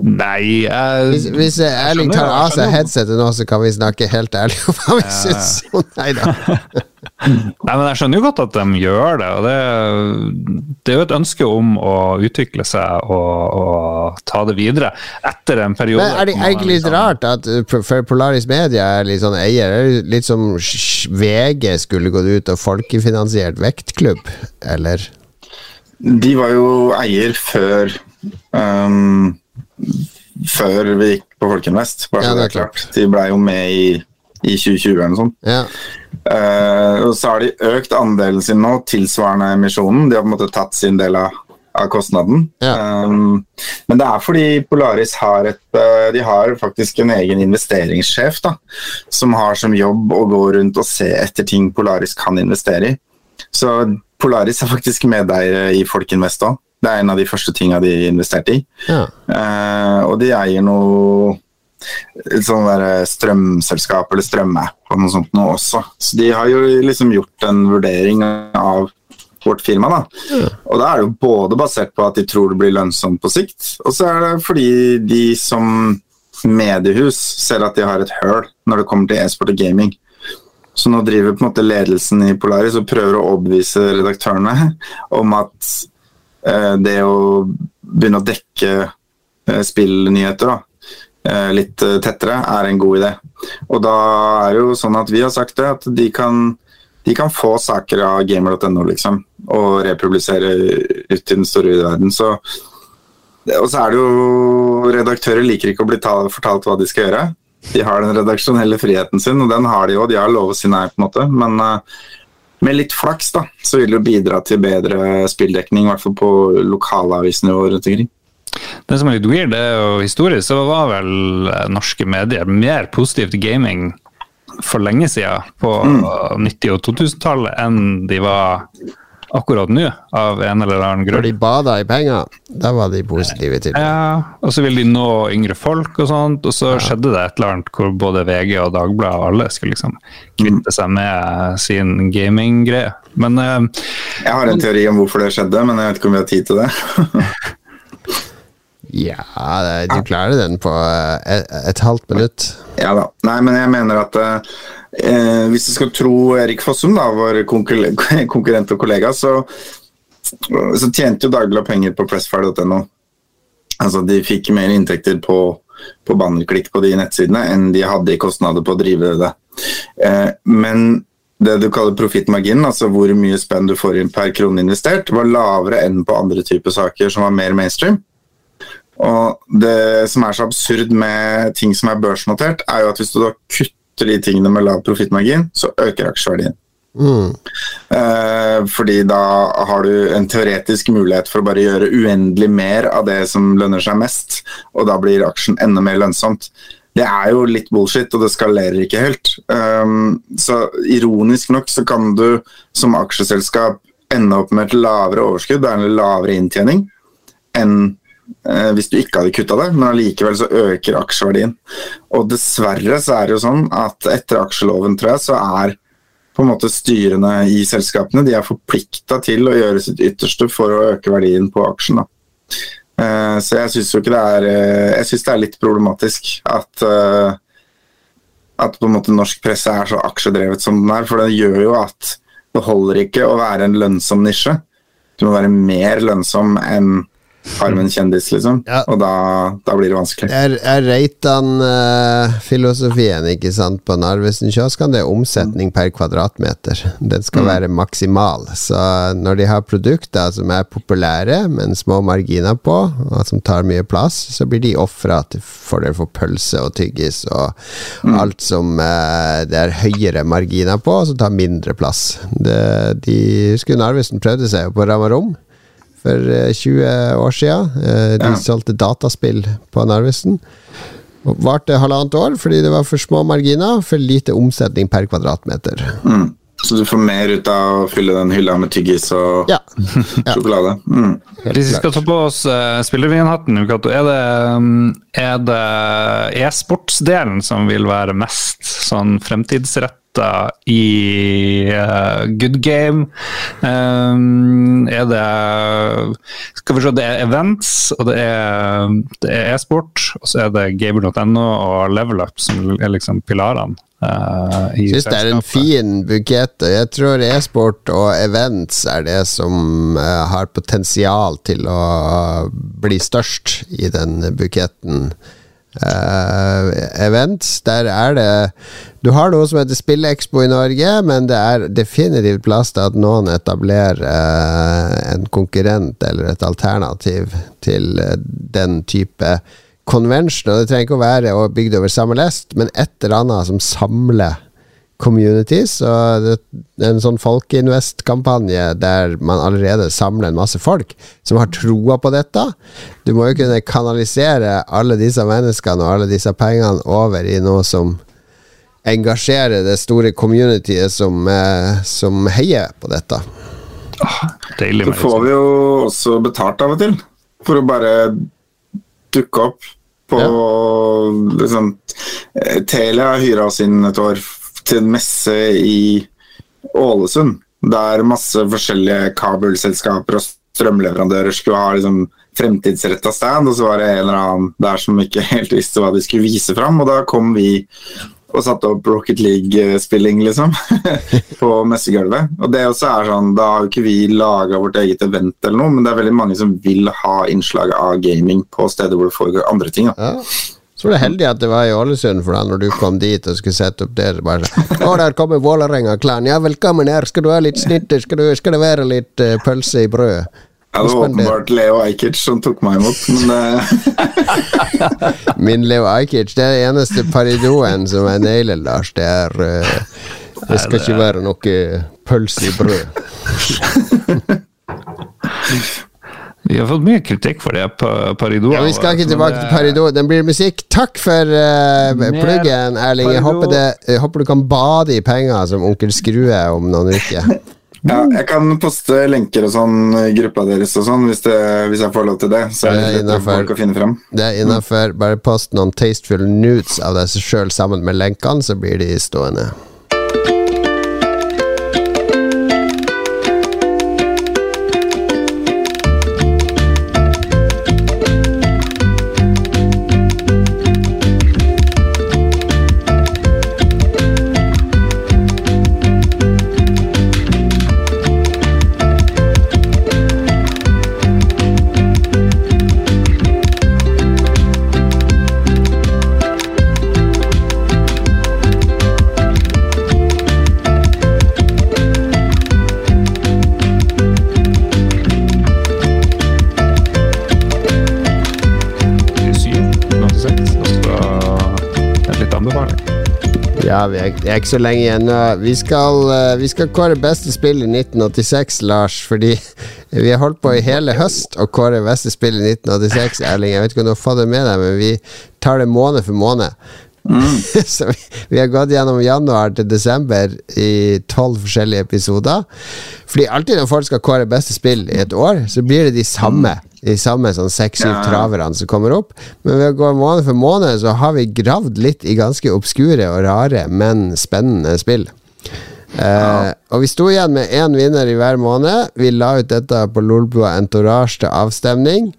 Nei jeg, Hvis, hvis eh, Erling tar av seg headsetet nå, så kan vi snakke helt ærlig om hva vi syns. Nei da. Nei, men jeg skjønner jo godt at de gjør det. og Det, det er jo et ønske om å utvikle seg og, og ta det videre etter en periode. Men er det egentlig litt liksom- rart at for Polaris Media er litt sånn eier? Er det litt som VG skulle gått ut og folkefinansiert vektklubb, eller? De var jo eier før um, Før vi gikk på Folkinvest. Bare Ja, det er er klart. De blei jo med i, i 2020 eller noe sånt. Ja. Eh, og så har de økt andelen sin nå tilsvarende emisjonen. De har på en måte tatt sin del av, av kostnaden. Ja. Um, men det er fordi Polaris har et uh, De har faktisk en egen investeringssjef da, som har som jobb å gå rundt og se etter ting Polaris kan investere i. Så Polaris er faktisk medeiere i Folkinvest òg. Det er en av de første tinga de investerte i. ja. Uh, og de eier noe sånn der strømselskap eller strømapp og noe sånt nå også. Så de har jo liksom gjort en vurdering av vårt firma. da. Og da er det jo både basert på at de tror det blir lønnsomt på sikt, og så er det fordi de som mediehus ser at de har et høl når det kommer til e-sport og gaming. Så nå driver på en måte ledelsen i Polaris og prøver å overbevise redaktørene om at eh, det å begynne å dekke eh, spillnyheter da, eh, litt eh, tettere er en god idé. Og da er det jo sånn at vi har sagt det, at de kan, de kan få saker av gamer.no liksom, og republisere ut i den store verden. Så, og så er det jo Redaktører liker ikke å bli ta, fortalt hva de skal gjøre. De har den redaksjonelle friheten sin, og den har de jo. De har lov å si nei, på en måte. Men uh, med litt flaks da, så vil det jo bidra til bedre spilldekning, i hvert fall på lokalavisnivå rundt omkring. Det som er litt weird, det er jo historisk, så var vel norske medier mer positive til gaming for lenge siden, på mm. 90- og 2000-tallet, enn de var akkurat nå, av en eller annen grunn. Når de bada i penger, da var de positive til det. Ja, og så ville de nå yngre folk og sånt, og så ja. skjedde det et eller annet hvor både VG og Dagbladet og alle skulle liksom kvitte seg med sin gaminggreie. Men uh, Jeg har en teori om hvorfor det skjedde, men jeg vet ikke om vi har tid til det. ja, du klarer den på et, eh, et halvt minutt. Ja da. Nei, men jeg mener at uh, eh, hvis du skal tro Erik Fossum, da, vår konkurrent og kollega, så, så tjente jo Dagbladet penger på pressfire.no. Altså, de fikk mer inntekter på, på bannerklikk på de nettsidene enn de hadde i kostnader på å drive det. Eh, men det du kaller profittmarginen, altså hvor mye spenn du får inn per krone investert, var lavere enn på andre typer saker som var mer mainstream. Og Det som er så absurd med ting som er børsnotert, er jo at hvis du da kutter de tingene med lav profittmargin, så øker aksjeverdien. Mm. Eh, fordi da har du en teoretisk mulighet for å bare gjøre uendelig mer av det som lønner seg mest, og da blir aksjen enda mer lønnsomt. Det er jo litt bullshit, og det skalerer ikke helt. Um, så ironisk nok så kan du som aksjeselskap ende opp med et lavere overskudd, det er en lavere inntjening, enn hvis du ikke hadde kutta det, men allikevel så øker aksjeverdien. Og dessverre så er det jo sånn at etter aksjeloven, tror jeg, så er på en måte styrene i selskapene de er forplikta til å gjøre sitt ytterste for å øke verdien på aksjen. Da. Eh, så jeg syns jo ikke det er eh, Jeg syns det er litt problematisk at eh, at på en måte norsk presse er så aksjedrevet som den er. For det gjør jo at det holder ikke å være en lønnsom nisje. Du må være mer lønnsom enn Farmen-kjendis, liksom. Ja. Og da, da, blir det vanskelig. Er, er Reitan-filosofien ikke sant på Narvesen kioskene? Det er omsetning per kvadratmeter. Den skal mm. være maksimal. Så når de har produkter som er populære, men små marginer på, og som tar mye plass, så blir de ofra til fordel for pølse og tyggis og mm. alt som uh, det er høyere marginer på, som tar mindre plass. Det, de skulle Narvesen prøvde seg på Ramarom for 20 eh, år siden. Eh, de ja. solgte dataspill på Narvesen. Varte halvannet år fordi det var for små marginer, for lite omsetning per kvadratmeter. Mm. Så du får mer ut av å fylle den hylla med tyggis og ja. Ja. sjokolade? Mm. Hvis vi skal ta på oss uh, spillervinhatten, er det, um, er det e-sportsdelen som vil være mest sånn fremtidsrett elementer i uh, good game. Um, er det Skal vi se, det er events, og det er e-sport, og så er det gamer.no og level up som er liksom pilarene. Uh, Syns det er en fin bukett. Jeg tror e-sport og events er det som uh, har potensial til å bli størst i den buketten uh, events. Der er det Du har noe som heter Spillekspo i Norge, men det er definitivt plass til at noen etablerer uh, en konkurrent eller et alternativ til uh, den type convention. Og det trenger ikke å være bygd over samme lest, men et eller annet som samler communities. Og det er en sånn folkeinvest-kampanje der man allerede samler en masse folk som har troa på dette. Du må jo kunne kanalisere alle disse menneskene og alle disse pengene over i noe som engasjerer det store communityet som, eh, som heier på dette. Ah, deilig. Så får vi jo også betalt av og til for å bare dukke opp på ja. liksom Telia hyra oss inn et år til en messe i Ålesund, der masse forskjellige kabelselskaper og strømleverandører skulle ha liksom, fremtidsretta stand, og så var det en eller annen der som ikke helt visste hva de skulle vise fram, og da kom vi og satte opp Rocket League-spilling, liksom, på messegulvet. Og det også er sånn, Da har jo ikke vi laga vårt eget event eller noe, men det er veldig mange som vil ha innslag av gaming på steder hvor det foregår andre ting. Da. Ja. Så var det heldig at det var i Ålesund, for da når du kom dit og skulle sette opp der bare Å, der kommer Vålerenga-klan. Ja, velkommen her. Skal du ha litt snitter? Skal, du, skal det være litt uh, pølse i brød? Ja, det var åpenbart Leo Ajkic som tok meg imot, men uh... Min Leo Ajkic, det er den eneste paridoen som er nailer, Lars. Det er uh, Det skal ikke være noe pølse i brød. Vi har fått mye kritikk for det på Parido. Ja, vi skal ikke tilbake til Parido. Den blir musikk. Takk for uh, pluggen, Erling. Jeg håper, det, jeg håper, du kan bade i penger som onkel Skrue om noen uker. Ja, jeg kan poste lenker og sånn i gruppa deres og sånn, hvis, det, hvis, jeg får lov til det. Så det er innafor. Det er innafor. Bare post noen tasteful nudes av deg sjøl sammen med lenkene, så blir de stående. Vi er, er, ikke så lenge igjen. Vi skal, uh, vi skal kåre beste spill i 1986, Lars, fordi vi har holdt på i hele høst å kåre beste spill i 1986, Erling. Jeg vet ikke om du har fått det med deg, men vi tar det måned for måned. Mm. så vi, vi, har gått gjennom januar til desember i tolv forskjellige episoder. Fordi alltid når folk skal kåre beste spill i et år, så blir det de samme. De samme sånn seks-syv ja. traverne som kommer opp. Men ved å gå måned for måned, så har vi gravd litt i ganske obskure og rare, men spennende spill. Ja. Uh, og vi sto igjen med én vinner i hver måned. Vi la ut dette på Lolbua Entourage til avstemning.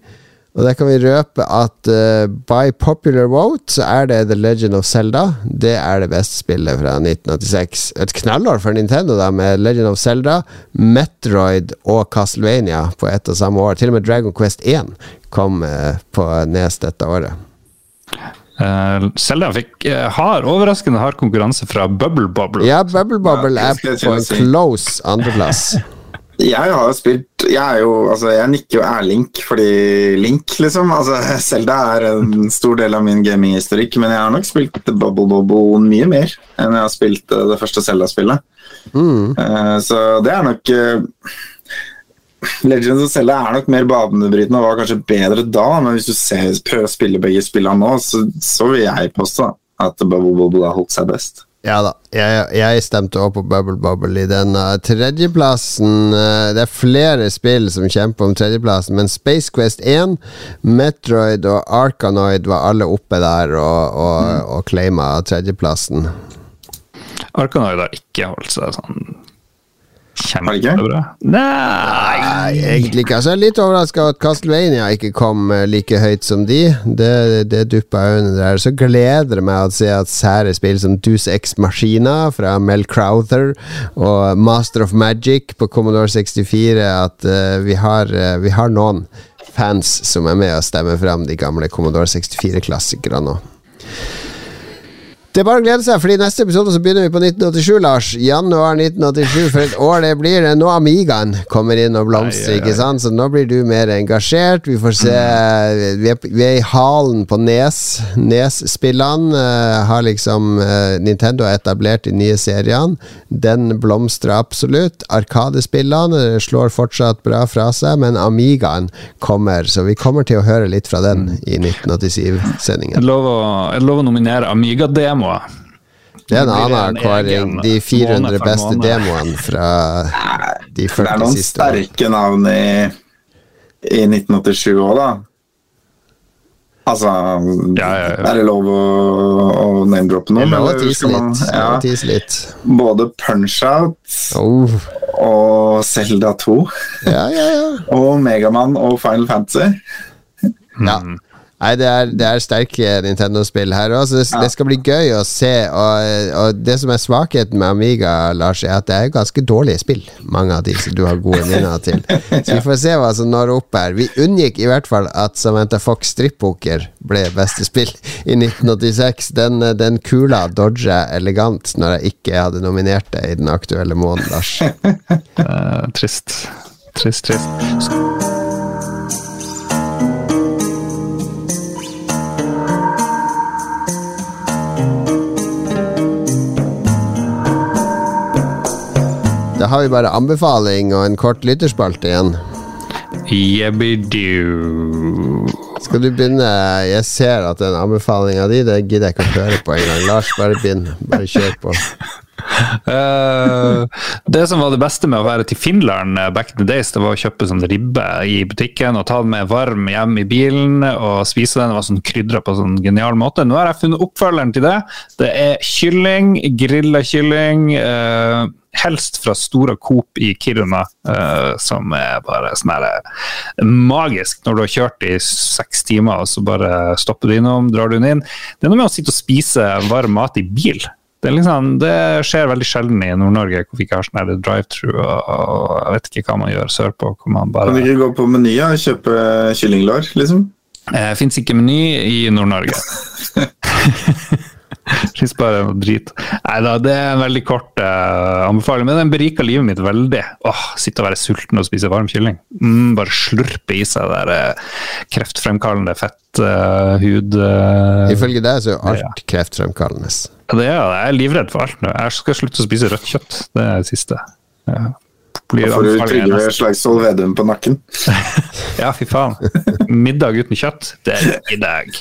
Og der kan vi røpe at uh, by popular vote så er det The Legend of Zelda. Det er det beste spillet fra 1986. Et knallår for Nintendo, da, med Legend of Zelda, Metroid og Castlevania på ett og samme år. Til og med Dragon Quest 1 kom uh, på Nes dette året. Uh, Zelda fikk uh, hard, overraskende hard konkurranse fra Bubble Bobble. Ja, Bubble Bobble ja, er på en close andreplass. Jeg har jo spilt Jeg er jo Altså, jeg nikker jo Erlink fordi Link, liksom. Altså, Selda er en stor del av min gaminghistorikk, men jeg har nok spilt Bubble Bobble mye mer enn jeg har spilt eh, det første Selda-spillet. Mm. Uh, så det er nok uh, Legends of Zelda er nok mer banebrytende og var kanskje bedre da, men hvis du ser, prøver å spille begge spillene nå, så, så vil jeg påstå at Bubble Bobble har holdt seg best. Ja da, jeg, jeg stemte også på Bubble Bubble i den uh, tredjeplassen. Uh, det er flere spill som kjemper om tredjeplassen, men Space Quest 1, Metroid og Arkanoid var alle oppe der og, og, mm. og claima tredjeplassen. Arkanoid har ikke holdt seg sånn Kjempebra. Nei, egentlig ikke. Altså, jeg er litt overraska at Castlevania ikke kom eh, like høyt som de. Det, det duppa øynene der. Så gleder det meg å se at sære spill som Deuce X Machina fra Mel Crowther og Master of Magic på Commodore 64, at uh, vi, har, uh, vi har noen fans som er med og stemmer fram de gamle Commodore 64-klassikerne nå. Det er bare å glede seg, for i neste episode så begynner vi på 1987, Lars. Januar 1987. For et år det blir. Nå Amigaen kommer inn og blomstrer, ikke sant? Så nå blir du mer engasjert. Vi får se Vi er, vi er i halen på Nes. Nes-spillene uh, har liksom uh, Nintendo etablert de nye seriene. Den blomstrer absolutt. Arkadespillene slår fortsatt bra fra seg, men Amigaen kommer, så vi kommer til å høre litt fra den i 1987-sendingen. Jeg lover å nominere Amiga-demo demoer. Det er en annen kåring. De 400 beste demoene fra de 40 siste Det er noen sterke navn i, i 1987 òg, da. Altså ja, ja, ja. Er det lov å, å name-droppe noe? Lov å tise litt. Ja, litt. Både Punch-Out oh. og Selda 2. og Megaman og Final Fantasy. Ja. Mm. Nei, det er, det er sterke Nintendo-spill her òg, så det, ja. det, skal bli gøy å se. Og, og, det som er svakheten med Amiga, Lars, er at det er ganske dårlige spill. Mange av de som du har gode minner til. Så vi får se hva som når opp her. Vi unngikk i hvert fall at Samantha Fox Strip-poker ble beste spill i 1986. Den, den kula dodger elegant når jeg ikke hadde nominert det i den aktuelle måneden, Lars. uh, trist. Trist, trist. Har vi bare anbefaling og en kort lytterspalte igjen. Jebbidu. Skal du begynne? Jeg ser at den anbefalinga di, det gidder jeg ikke å høre på engang. Lars, bare begynn. Bare kjør på. Eh, det som var det beste med å være til Finland eh, back in the days, det var å kjøpe sånn ribbe i butikken og ta den med varm hjem i bilen og spise den. Det var sånn krydra på sånn genial måte. Nå har jeg funnet oppfølgeren til det. Det er kylling, grilla kylling. eh, helst fra Stora Coop i Kiruna, eh, som er bare sånn her eh, magisk når du har kjørt i seks timer, og så bare stopper du innom, drar du den inn. Det er noe med å sitte og spise varm mat i bil. Det, er liksom, det skjer veldig sjelden i Nord-Norge, hvor vi ikke har sånn drive-through og, og jeg vet ikke hva man gjør sørpå. hvor man bare... Kan du ikke gå på Meny og kjøpe kyllinglår, liksom? Eh, Fins ikke Meny i Nord-Norge. Fins bare noe drit. Nei da, det er en veldig kort eh, anbefaling, men den beriker livet mitt veldig. Åh, Sitte og være sulten og spise varm kylling. Mm, bare slurpe i seg det der eh, kreftfremkallende fett, eh, hud eh, Ifølge deg så er Ja. alt kreftfremkallende. Ja, det er, jeg. er livredd for alt nå. Jeg skal slutte å spise rødt kjøtt. Det er det siste. Ja. Blir Da får du Trygve Slagsvold Vedum på nakken. Ja, fy faen. Middag uten kjøtt, det er middag.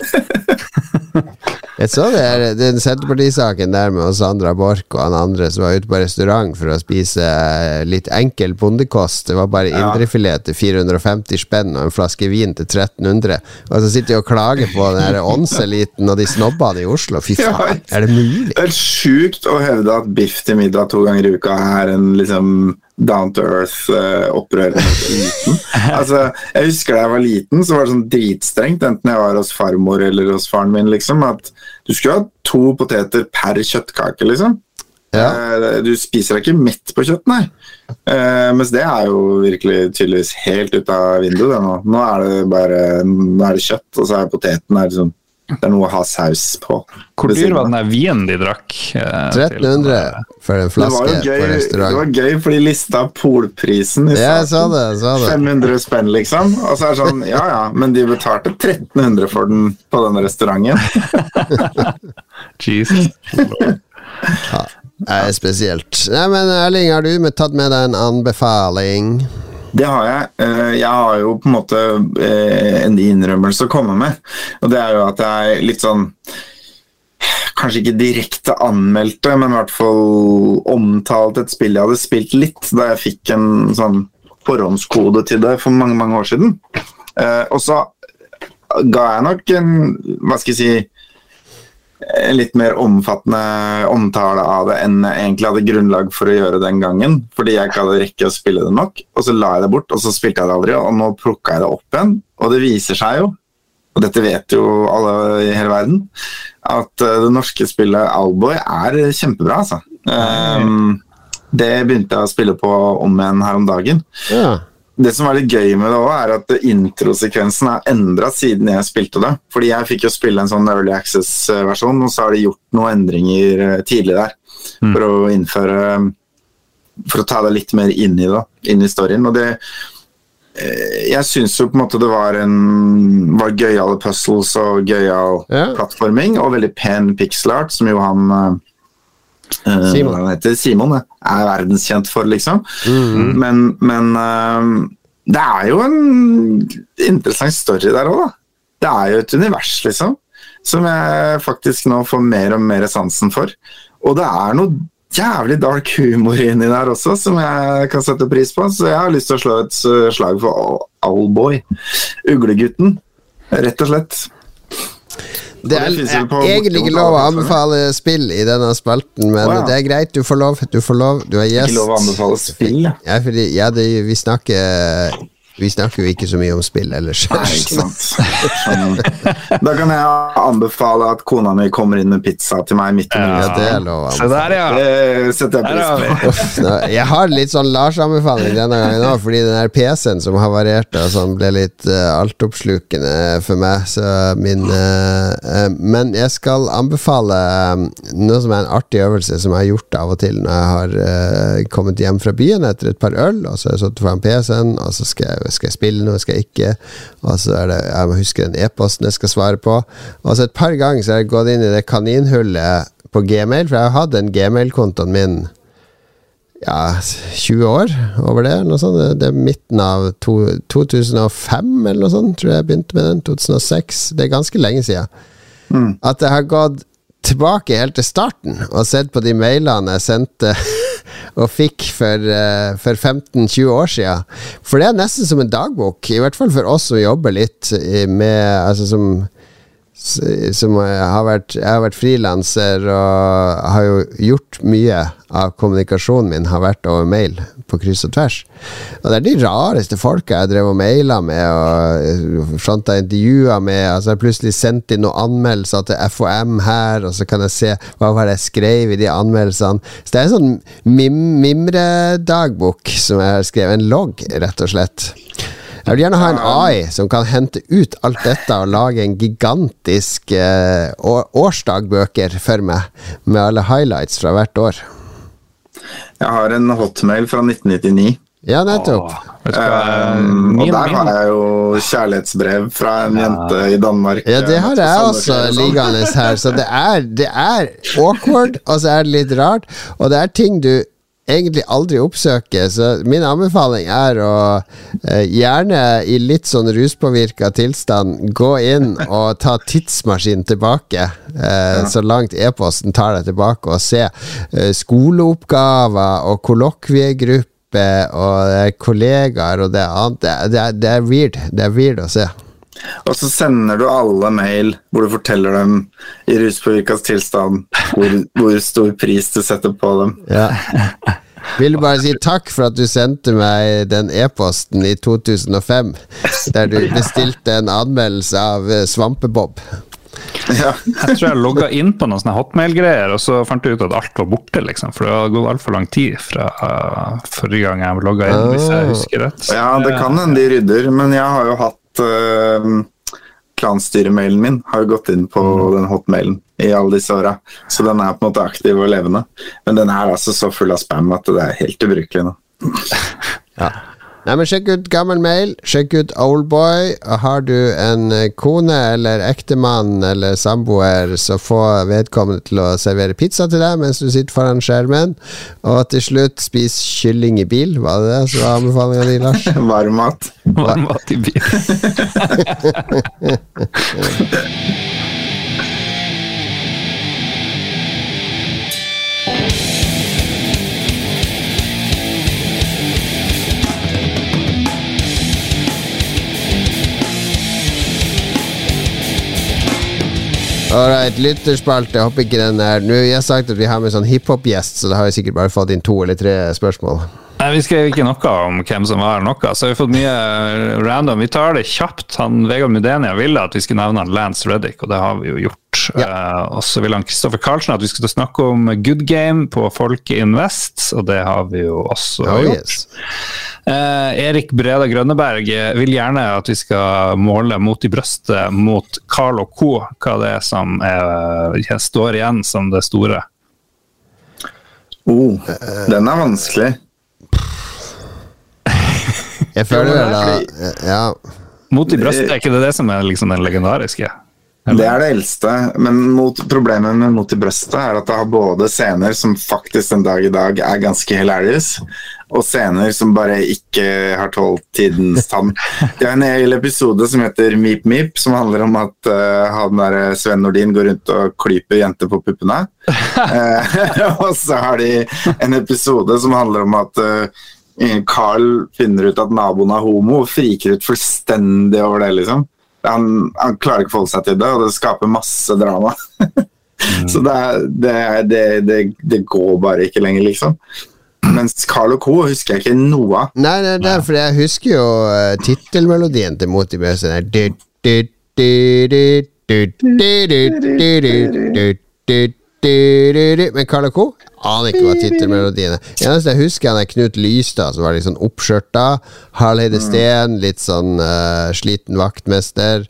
Jeg så det er den Senterpartisaken der med Sandra Borch og han andre som var ute på restaurant for å spise litt enkel bondekost. Det var bare Ja. indrefilet til 450 spenn og en flaske vin til 1300. Og så sitter de og klager på den her åndseliten og de snobbene i Oslo. Fy Ja, faen, er det mulig? Det er sjukt å hevde at biff til middag to ganger i uka er en liksom down to earth uh. Altså, jeg husker da jeg var liten, så var det sånn dritstrengt, enten jeg var hos farmor eller hos faren min, liksom, at du skulle ha to poteter per kjøttkake, liksom. Ja. Eh, Du spiser deg ikke mett på kjøtt, nei. Uh, mens det er jo virkelig tydeligvis helt ut av vinduet det nå. Nå er det bare nå er det kjøtt, og så er poteten er liksom, det er noe å ha saus på. Hvor dyr var den der vinen de drakk? eh, 1300 for en Det var, flaske jo gøy, på det var gøy, for de lista polprisen i Ja, jeg sa det. Jeg sa det. 500 spenn, liksom. Og så er det sånn, ja ja, men de betalte 1300 for den på den restauranten. Jesus. Det er spesielt. Nei, men Erling, har du tatt med deg en anbefaling? Det har jeg. Eh, Jeg har jo på en måte eh, en innrømmelse å komme med. Og det er jo at jeg litt sånn Kanskje ikke direkte anmeldte, men i hvert fall omtalte et spill jeg hadde spilt litt da jeg fikk en sånn forhåndskode til det for mange, mange år siden. Eh, Og så ga jeg nok en Hva skal jeg si en litt mer omfattende omtale av det enn jeg egentlig hadde grunnlag for å gjøre den gangen. Fordi jeg ikke hadde rekke å spille det nok. Og så la jeg det bort, og så spilte jeg det aldri. Og nå plukka jeg det opp igjen, og det viser seg jo, og dette vet jo alle i hele verden, at eh, det norske spillet Alboy er kjempebra, altså. Um, det begynte jeg å spille på om igjen her om dagen. Ja. Det som er litt gøy med det også, er at introsekvensen er endra siden jeg spilte det. Fordi jeg fikk jo spille en sånn Early Access-versjon, og så har de gjort noen endringer eh, tidlig der. For å innføre For å ta deg litt mer inn i det, inn i storyen. Og det eh, Jeg syns jo på en måte det var en var gøyale puzzles og gøyal yeah. plattforming, og veldig pen pixel art, som jo han eh, Simon. hva han heter, Simon er verdenskjent for, liksom. Men, men eh, det er jo en interessant story der òg, da. Det er jo et univers, liksom, som jeg faktisk nå får mer og mer sansen for. Og det er noe jævlig dark humor inni der også, som jeg kan sette pris på. Så jeg har lyst til å slå et eh, slag for Allboy. Uglegutten, rett og slett. Det er, det er egentlig ikke lov å anbefale spill i denne spalten, men ja. det er greit. Du får lov. Du får lov. Du er gjest. Ikke lov å anbefale spill, ja. Ja, fordi, ja det, vi snakker Vi snakker jo ikke så mye om spill ellers. Nei, ikke sant. Da kan jeg anbefale at kona mi kommer inn med pizza til meg midt i Ja, det er lov å der, ja. Det setter jeg har pris på. Jeg har litt sånn Lars-anbefaling denne gangen òg, fordi den her PC-en som havarerte, sånn ble litt uh, altoppslukende for meg. Så min uh, uh, Men jeg skal anbefale um, noe som er en artig øvelse som jeg har gjort av og til når jeg har uh, kommet hjem fra byen etter et par øl, og så har jeg satt foran PC-en, og så skal jeg, skal jeg spille noe, skal jeg ikke, og så er det Jeg må huske den e-posten jeg skal svare på. Og så et par ganger så har jeg gått inn i det kaninhullet på Gmail, for jeg har hatt den Gmail-kontoen min ja, 20 år over det. Noe sånt. Det er midten av to, 2005 eller noe sånt, tror jeg jeg begynte med den. 2006. Det er ganske lenge siden. Mm. At jeg har gått tilbake helt til starten og sett på de mailene jeg sendte og fikk for, eh, for 15-20 år siden. For det er nesten som en dagbok, i hvert fall for oss som jobber litt med Altså som som har vært, jeg har vært frilanser og har jo gjort mye av kommunikasjonen min har vært over mail på kryss og tvers. Og det er de rareste folka jeg drev og maila med og fronta intervjuer med. Altså Jeg har plutselig sendt inn noen anmeldelser til FOM her, og så kan jeg se hva var det jeg skrev i de anmeldelsene. Så det er en sånn mim mimredagbok som jeg har skrevet. En logg, rett og slett. Jeg vil gjerne ha en AI som kan hente ut alt dette og lage en gigantisk eh, årsdagbøker for meg, med alle highlights fra hvert år. Jeg har en hotmail fra 1999. Ja, nettopp. Um, og der har jeg jo kjærlighetsbrev fra en jente i Danmark. Ja, det har jeg også liggende her, så det er, det er awkward, og så er det litt rart, og det er ting du egentlig aldri oppsøker, så min anbefaling er å eh, gjerne i litt sånn ruspåvirka tilstand gå inn og ta tidsmaskinen tilbake, eh, så langt e-posten tar deg tilbake, og se eh, skoleoppgaver og kollokviegrupper og eh, kollegaer og det annet. Det, det, det er weird. Det er weird å se. Og så sender du alle mail hvor du forteller dem i ruspåvirkas tilstand hvor, hvor stor pris du setter på dem. Ja. Vil bare si takk for at du sendte meg den e-posten i 2005, der du bestilte en anmeldelse av eh, Svampebob. Ja. Jeg tror jeg logga inn på noen sånne hotmail-greier, og så fant jeg ut at alt var borte, liksom. For det har gått altfor lang tid fra uh, forrige gang jeg logga inn, hvis jeg husker rett. ja, det kan hende de rydder, men jeg har jo hatt uh, Klanstyremailen min har gått inn på den hotmailen i alle disse åra, så den er på en måte aktiv og levende. Men den er altså så full av spam at det er helt ubrukelig nå. Ja. Nei, men Sjekk ut gammel mail, sjekk ut Oldboy. Har du en eh, kone eller ektemann eller samboer, så få vedkommende til å servere pizza til deg mens du sitter foran skjermen. Og til slutt, spis kylling i bil. Var det det som var anbefalinga di, Lars? Varm mat. Varm mat i bil. Alright, lytterspalte. Jeg håper ikke den er Nå har jeg sagt at vi har med sånn hiphop-gjest, så da har vi sikkert bare fått inn to eller tre spørsmål. Nei, Vi skrev ikke noe om hvem som var noe, så vi har fått mye random. Vi tar det kjapt. Han Vegard Mudenia ville at vi skulle nevne han Lance Reddick, og det har vi jo gjort. Eh, og så ville han Kristoffer Karlsen at vi skulle snakke om Good Game på Folke Invest, og det har vi jo også Oh, gjort. yes. Uh, Erik Breda Grønneberg vil gjerne at vi skal måle mot i brøstet mot Carl og co. Hva det er som er, står igjen som det store. Oh, den er vanskelig. Jeg føler det, da Ja. Mot i brøstet, er ikke det det som er liksom den legendariske? Det er det eldste, men mot, problemet med Mot i brøstet er at det har både scener som faktisk den dag i dag er ganske hilarious, og scener som bare ikke har tålt tidens tann. Det er en hel episode som heter Meep Meep, som handler om at uh, han der Sven Nordin går rundt og klyper jenter på puppene. Uh, og så har de en episode som handler om at eh, Carl finner ut at naboen er homo, og friker ut fullstendig over det. liksom. Han, han klarer ikke å forholde seg til det, og det skaper masse drama. mm. Så det, er, det, det, det, går bare ikke lenger, liksom. Mens Carl og Co. husker jeg ikke noe av. Nei, nei, nei, for jeg husker jo uh, tittelmelodien til Moti Bjøsen. Men Carl og Co.? Aner ikke hva tittelmelodien er. Eneste jeg husker, han er Knut Lystad, som var litt sånn oppskjørta. Harleide Steen, litt sånn uh, sliten vaktmester.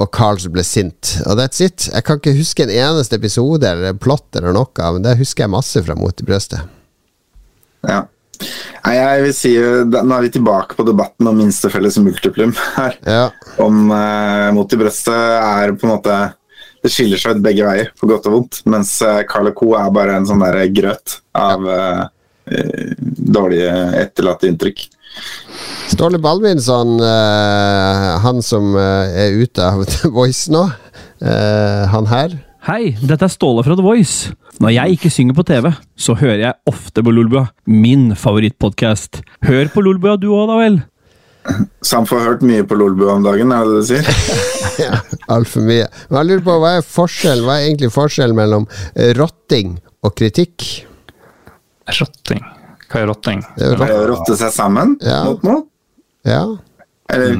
Og Carl som ble sint. Og that's it. Jeg kan ikke huske en eneste episode eller plott eller noe, men det husker jeg masse fra Mot i brøstet. Ja. Nei, jeg vil si, Nå er vi tilbake på debatten om minstefelles multiplum her. Ja. Om uh, Mot i brøstet er på en måte Det skiller seg ut begge veier, på godt og vondt. Mens eh, Carl Co. er bare en sånn der grøt av ja. uh, dårlige etterlatte inntrykk. Ståle Balvinson, uh, han som eh, er ute av The Voice nå, uh, han her Hei, dette er Ståle fra The Voice. Når jeg ikke synger på TV, så hører jeg ofte på Lolbua. Min favorittpodkast. Hør på Lolbua du òg, da vel? Så han får hørt mye på Lolbu om dagen, er det det du sier? ja, Altfor mye. Men jeg lurer på, hva er forskjell, Hva er egentlig forskjellen mellom eh, rotting og kritikk? Rotting. Hva er rotting? Det er å rotte seg sammen Ja. mot noe? Ja. Eller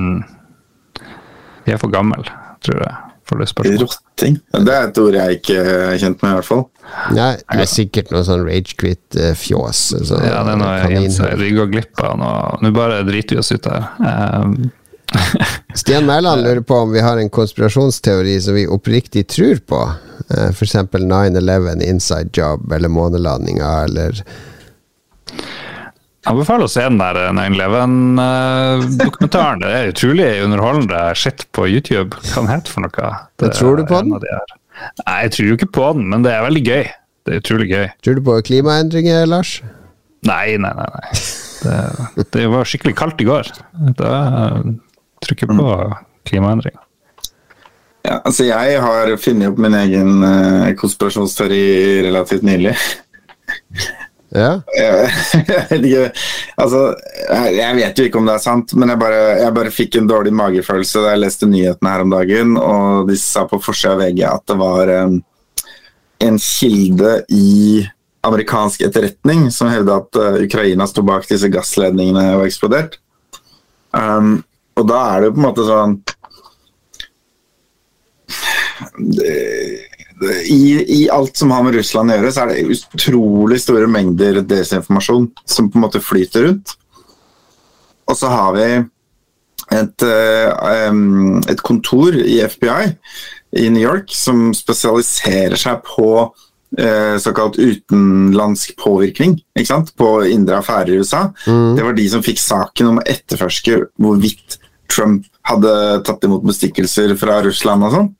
Vi er for gamle, tror jeg, for det spørsmålet. rotting? Det er et ord jeg ikke er kjent med, i hvert fall. Nei, det er sikkert noe sånn ragequit-fjås. Så, Ja, det er noe vi går glipp av nå. Nå bare driter vi oss ut her. Um, Stian Mæland lurer på om vi har en konspirasjonsteori som vi oppriktig tror på. F.eks. For eksempel 9-11, inside job, eller månelandinga, eller anbefaler å se den der 9-11-dokumentaren. Det er utrolig underholdende shit på YouTube. Hva den heter for noe? Det tror du på den? de. Nei, jeg tror jo ikke på den, men det er veldig gøy. Det er utrolig gøy. Tror du på klimaendringer, Lars? Nei, nei, nei. nei. Det, det var skikkelig kaldt i går. Da trykker jeg på klimaendringer. Ja, altså jeg har funnet opp min egen eh, konspirasjonsteori relativt nylig. Ja? Vet Altså, jeg, vet jo ikke om det er sant, men jeg bare, jeg bare fikk en dårlig magefølelse da jeg leste nyhetene her om dagen, og de sa på forsida av VG at det var um, en kilde i amerikansk etterretning som hevda at uh, Ukraina sto bak disse gassledningene og eksplodert. Um, og da er det jo på en måte sånn det, i, I alt som har med Russland å gjøre, så er det utrolig store mengder desinformasjon som på en måte flyter rundt. Og så har vi et, eh, et kontor i FBI i New York som spesialiserer seg på eh, såkalt utenlandsk påvirkning på indre affærer i USA. Det var de som fikk saken om å etterforske hvorvidt Trump hadde tatt imot bestikkelser fra Russland og sånn.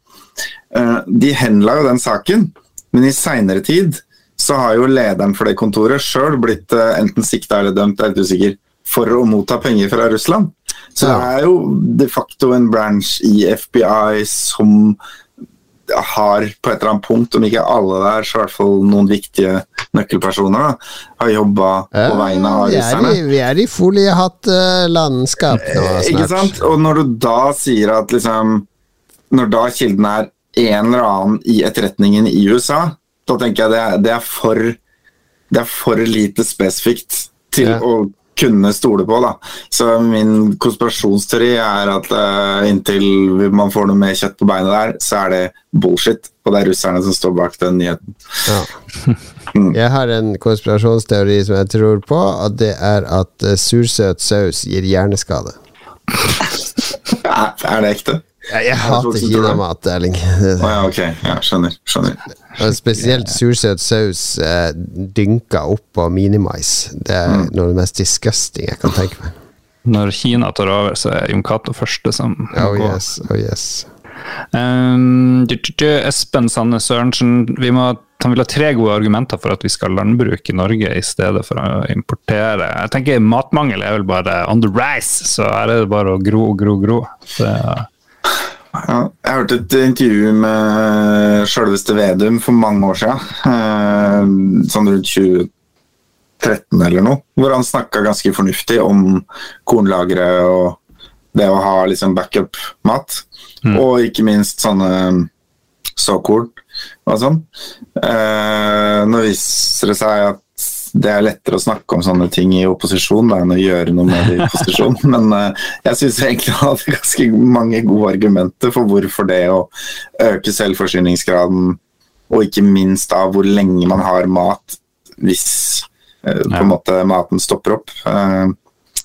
Eh, De henla jo den saken, men i seinere tid så har jo lederen for det kontoret sjøl blitt eh, enten sikta eller dømt, jeg er litt usikker, for å motta penger fra Russland. Så Ja. det er jo de facto en branch i FBI som har på et eller annet punkt, om ikke alle der, så i hvert fall noen viktige nøkkelpersoner, da, har jobba på vegne av er russerne. vi er i foliehatt-landskap nå Ikke snart. sant? Og når du da sier at liksom Når da kilden er en eller annen i etterretningen i USA, da tenker jeg det er, det er for Det er for lite spesifikt til Ja. å kunne stole på, da. Så min konspirasjonsteori er at uh, inntil man får noe mer kjøtt på beinet der, så er det bullshit. Og det er russerne som står bak den nyheten. Ja. Jeg har en konspirasjonsteori som jeg tror på, og det er at eh, sursøt saus gir hjerneskade. Er, er det ekte? Jeg, jeg hater kinamat, Erling. Å ja, ok. Ja, skjønner. skjønner. Spesielt sursøt saus eh, dynka oppå minimais. Det er Mm. noe av det mest disgusting jeg kan tenke meg. Når Kina tar over, så er Jon Cato første som Oh går. yes, oh yes. Um, du, du, du, Espen Sande Sørensen, vi må, han vil ha tre gode argumenter for at vi skal landbruke i Norge i stedet for å importere. Jeg tenker Matmangel er vel bare on the rise, så her er det bare å gro, gro, gro. Så, Ja, jeg hørte et intervju med sjølveste Vedum for mange år siden. eh, Sånn rundt 2013 eller noe. Hvor han snakka ganske fornuftig om kornlagre og det å ha liksom backup-mat. Og ikke minst sånne såkorn og sånn. Eh, nå viser det seg at det er lettere å snakke om sånne ting i opposisjon da, enn å gjøre noe med det i posisjon. Men uh, jeg syns egentlig han hadde ganske mange gode argumenter for hvorfor det å øke selvforsyningsgraden, og ikke minst av hvor lenge man har mat hvis uh, på en måte maten stopper opp. Eh,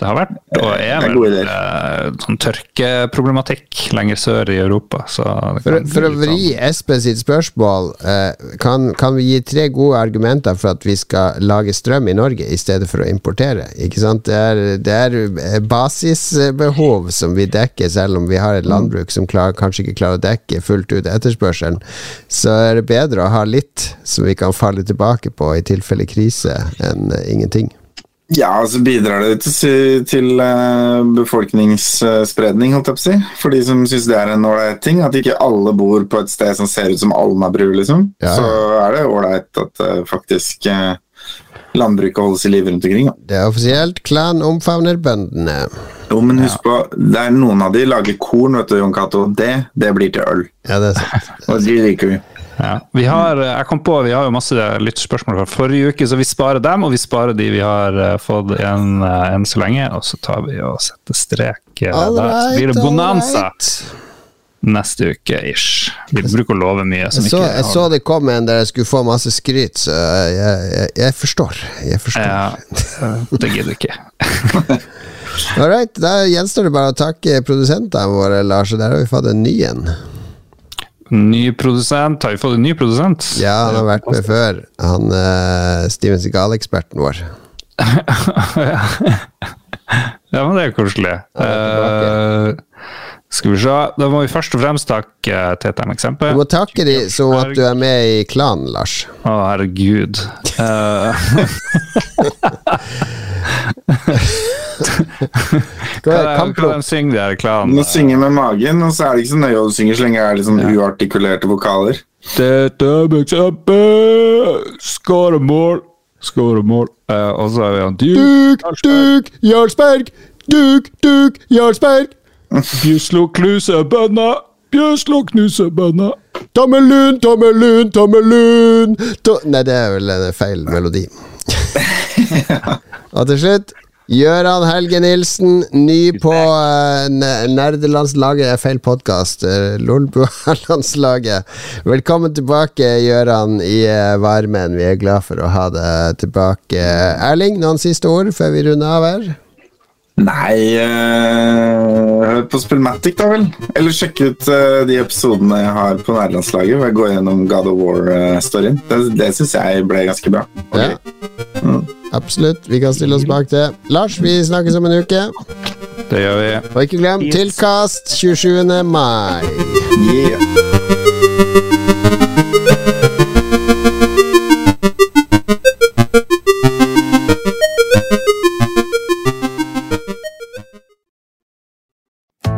Det har vært og er Det er vel eh, sånn tørkeproblematikk lenger sør i Europa. Så For, for å vri sånn- Espen sitt spørsmål, eh, kan, kan vi gi tre gode argumenter for at vi skal lage strøm i Norge i stedet for å importere? Ikke sant? Det er, det er eh, basisbehov som vi dekker, selv om vi har et landbruk som klar, kanskje ikke klarer å dekke fullt ut etterspørselen. Så er det bedre å ha litt som vi kan falle tilbake på i tilfelle krise, enn eh, ingenting. Ja, så bidrar det til, til eh, befolkningsspredning, holdt jeg på å si. For de som syns det er en ålreit ting. At ikke alle bor på et sted som ser ut som Alnabru, liksom. Ja. Så er det ålreit at eh, faktisk eh, landbruket holdes i live rundt omkring. Da. Det er offisielt. Klan omfavner bøndene. Jo, men husk på, det er noen av de lager korn, vet du, Jon Cato. Det, det blir til øl. Ja, det er sant. Og de liker vi. Ja. Vi har, jeg kom på, vi har jo masse lytterspørsmål fra forrige uke, så vi sparer dem, og vi sparer de vi har eh, fått igjen eh, enn så lenge. Og så tar vi og setter strek eh, All der. Så blir det bonanza neste uke ish. Vi bruker å love mye. Som Jeg så, jeg så det kom en der jeg skulle få masse skryt, så jeg, jeg, jeg forstår. Jeg forstår. Ja, det gidder ikke. All right, da gjenstår det bare å takke produsentene våre, Lars. Og der har vi fått en ny en. Ny produsent. Har vi fått en ny produsent? Ja, han har vært med før. Han uh, Steven Segal-eksperten vår. Ja, men det er koselig. Ja, Eh, skal vi se. Da må vi først og fremst takke Tete eksempel. Du må takke dem så at du er med i klanen, Lars. Å, herregud. Eh, Hva er hva kamprop? synger de her Du klanene? må synge med magen, og så er det ikke så nøye hva du synger så lenge det er liksom uartikulerte vokaler. Tete eksempel skårer mål. Skårer mål. Eh, og så er vi han Duk, duk, Jarlsberg! Duk, duk, Jarlsberg! Bjøslo knuser bønna. Bjuslo knuser bønna. Tommelun, tommelun, tommelun to Nei, det er vel en feil melodi. Og til slutt Gøran Helge Nilsen, ny på uh, nerdelandslaget, er feil podkast. Uh, Lolbua-landslaget. Velkommen tilbake, Gøran, i uh, varmen. Vi er glad for å ha deg tilbake. Erling, noen siste ord før vi runder av her? Nei eh, Hør på Spillmatic, da vel. Eller sjekk ut eh, de episodene jeg har på nærlandslaget. Hvor jeg går gjennom God of War-storyen. Det, det syns jeg ble ganske bra. Okay. Ja. Mm. Absolutt. Vi kan stille oss bak det. Lars, vi snakkes om en uke. Det gjør vi. Og ikke glem tilkast 27. mai. Yeah.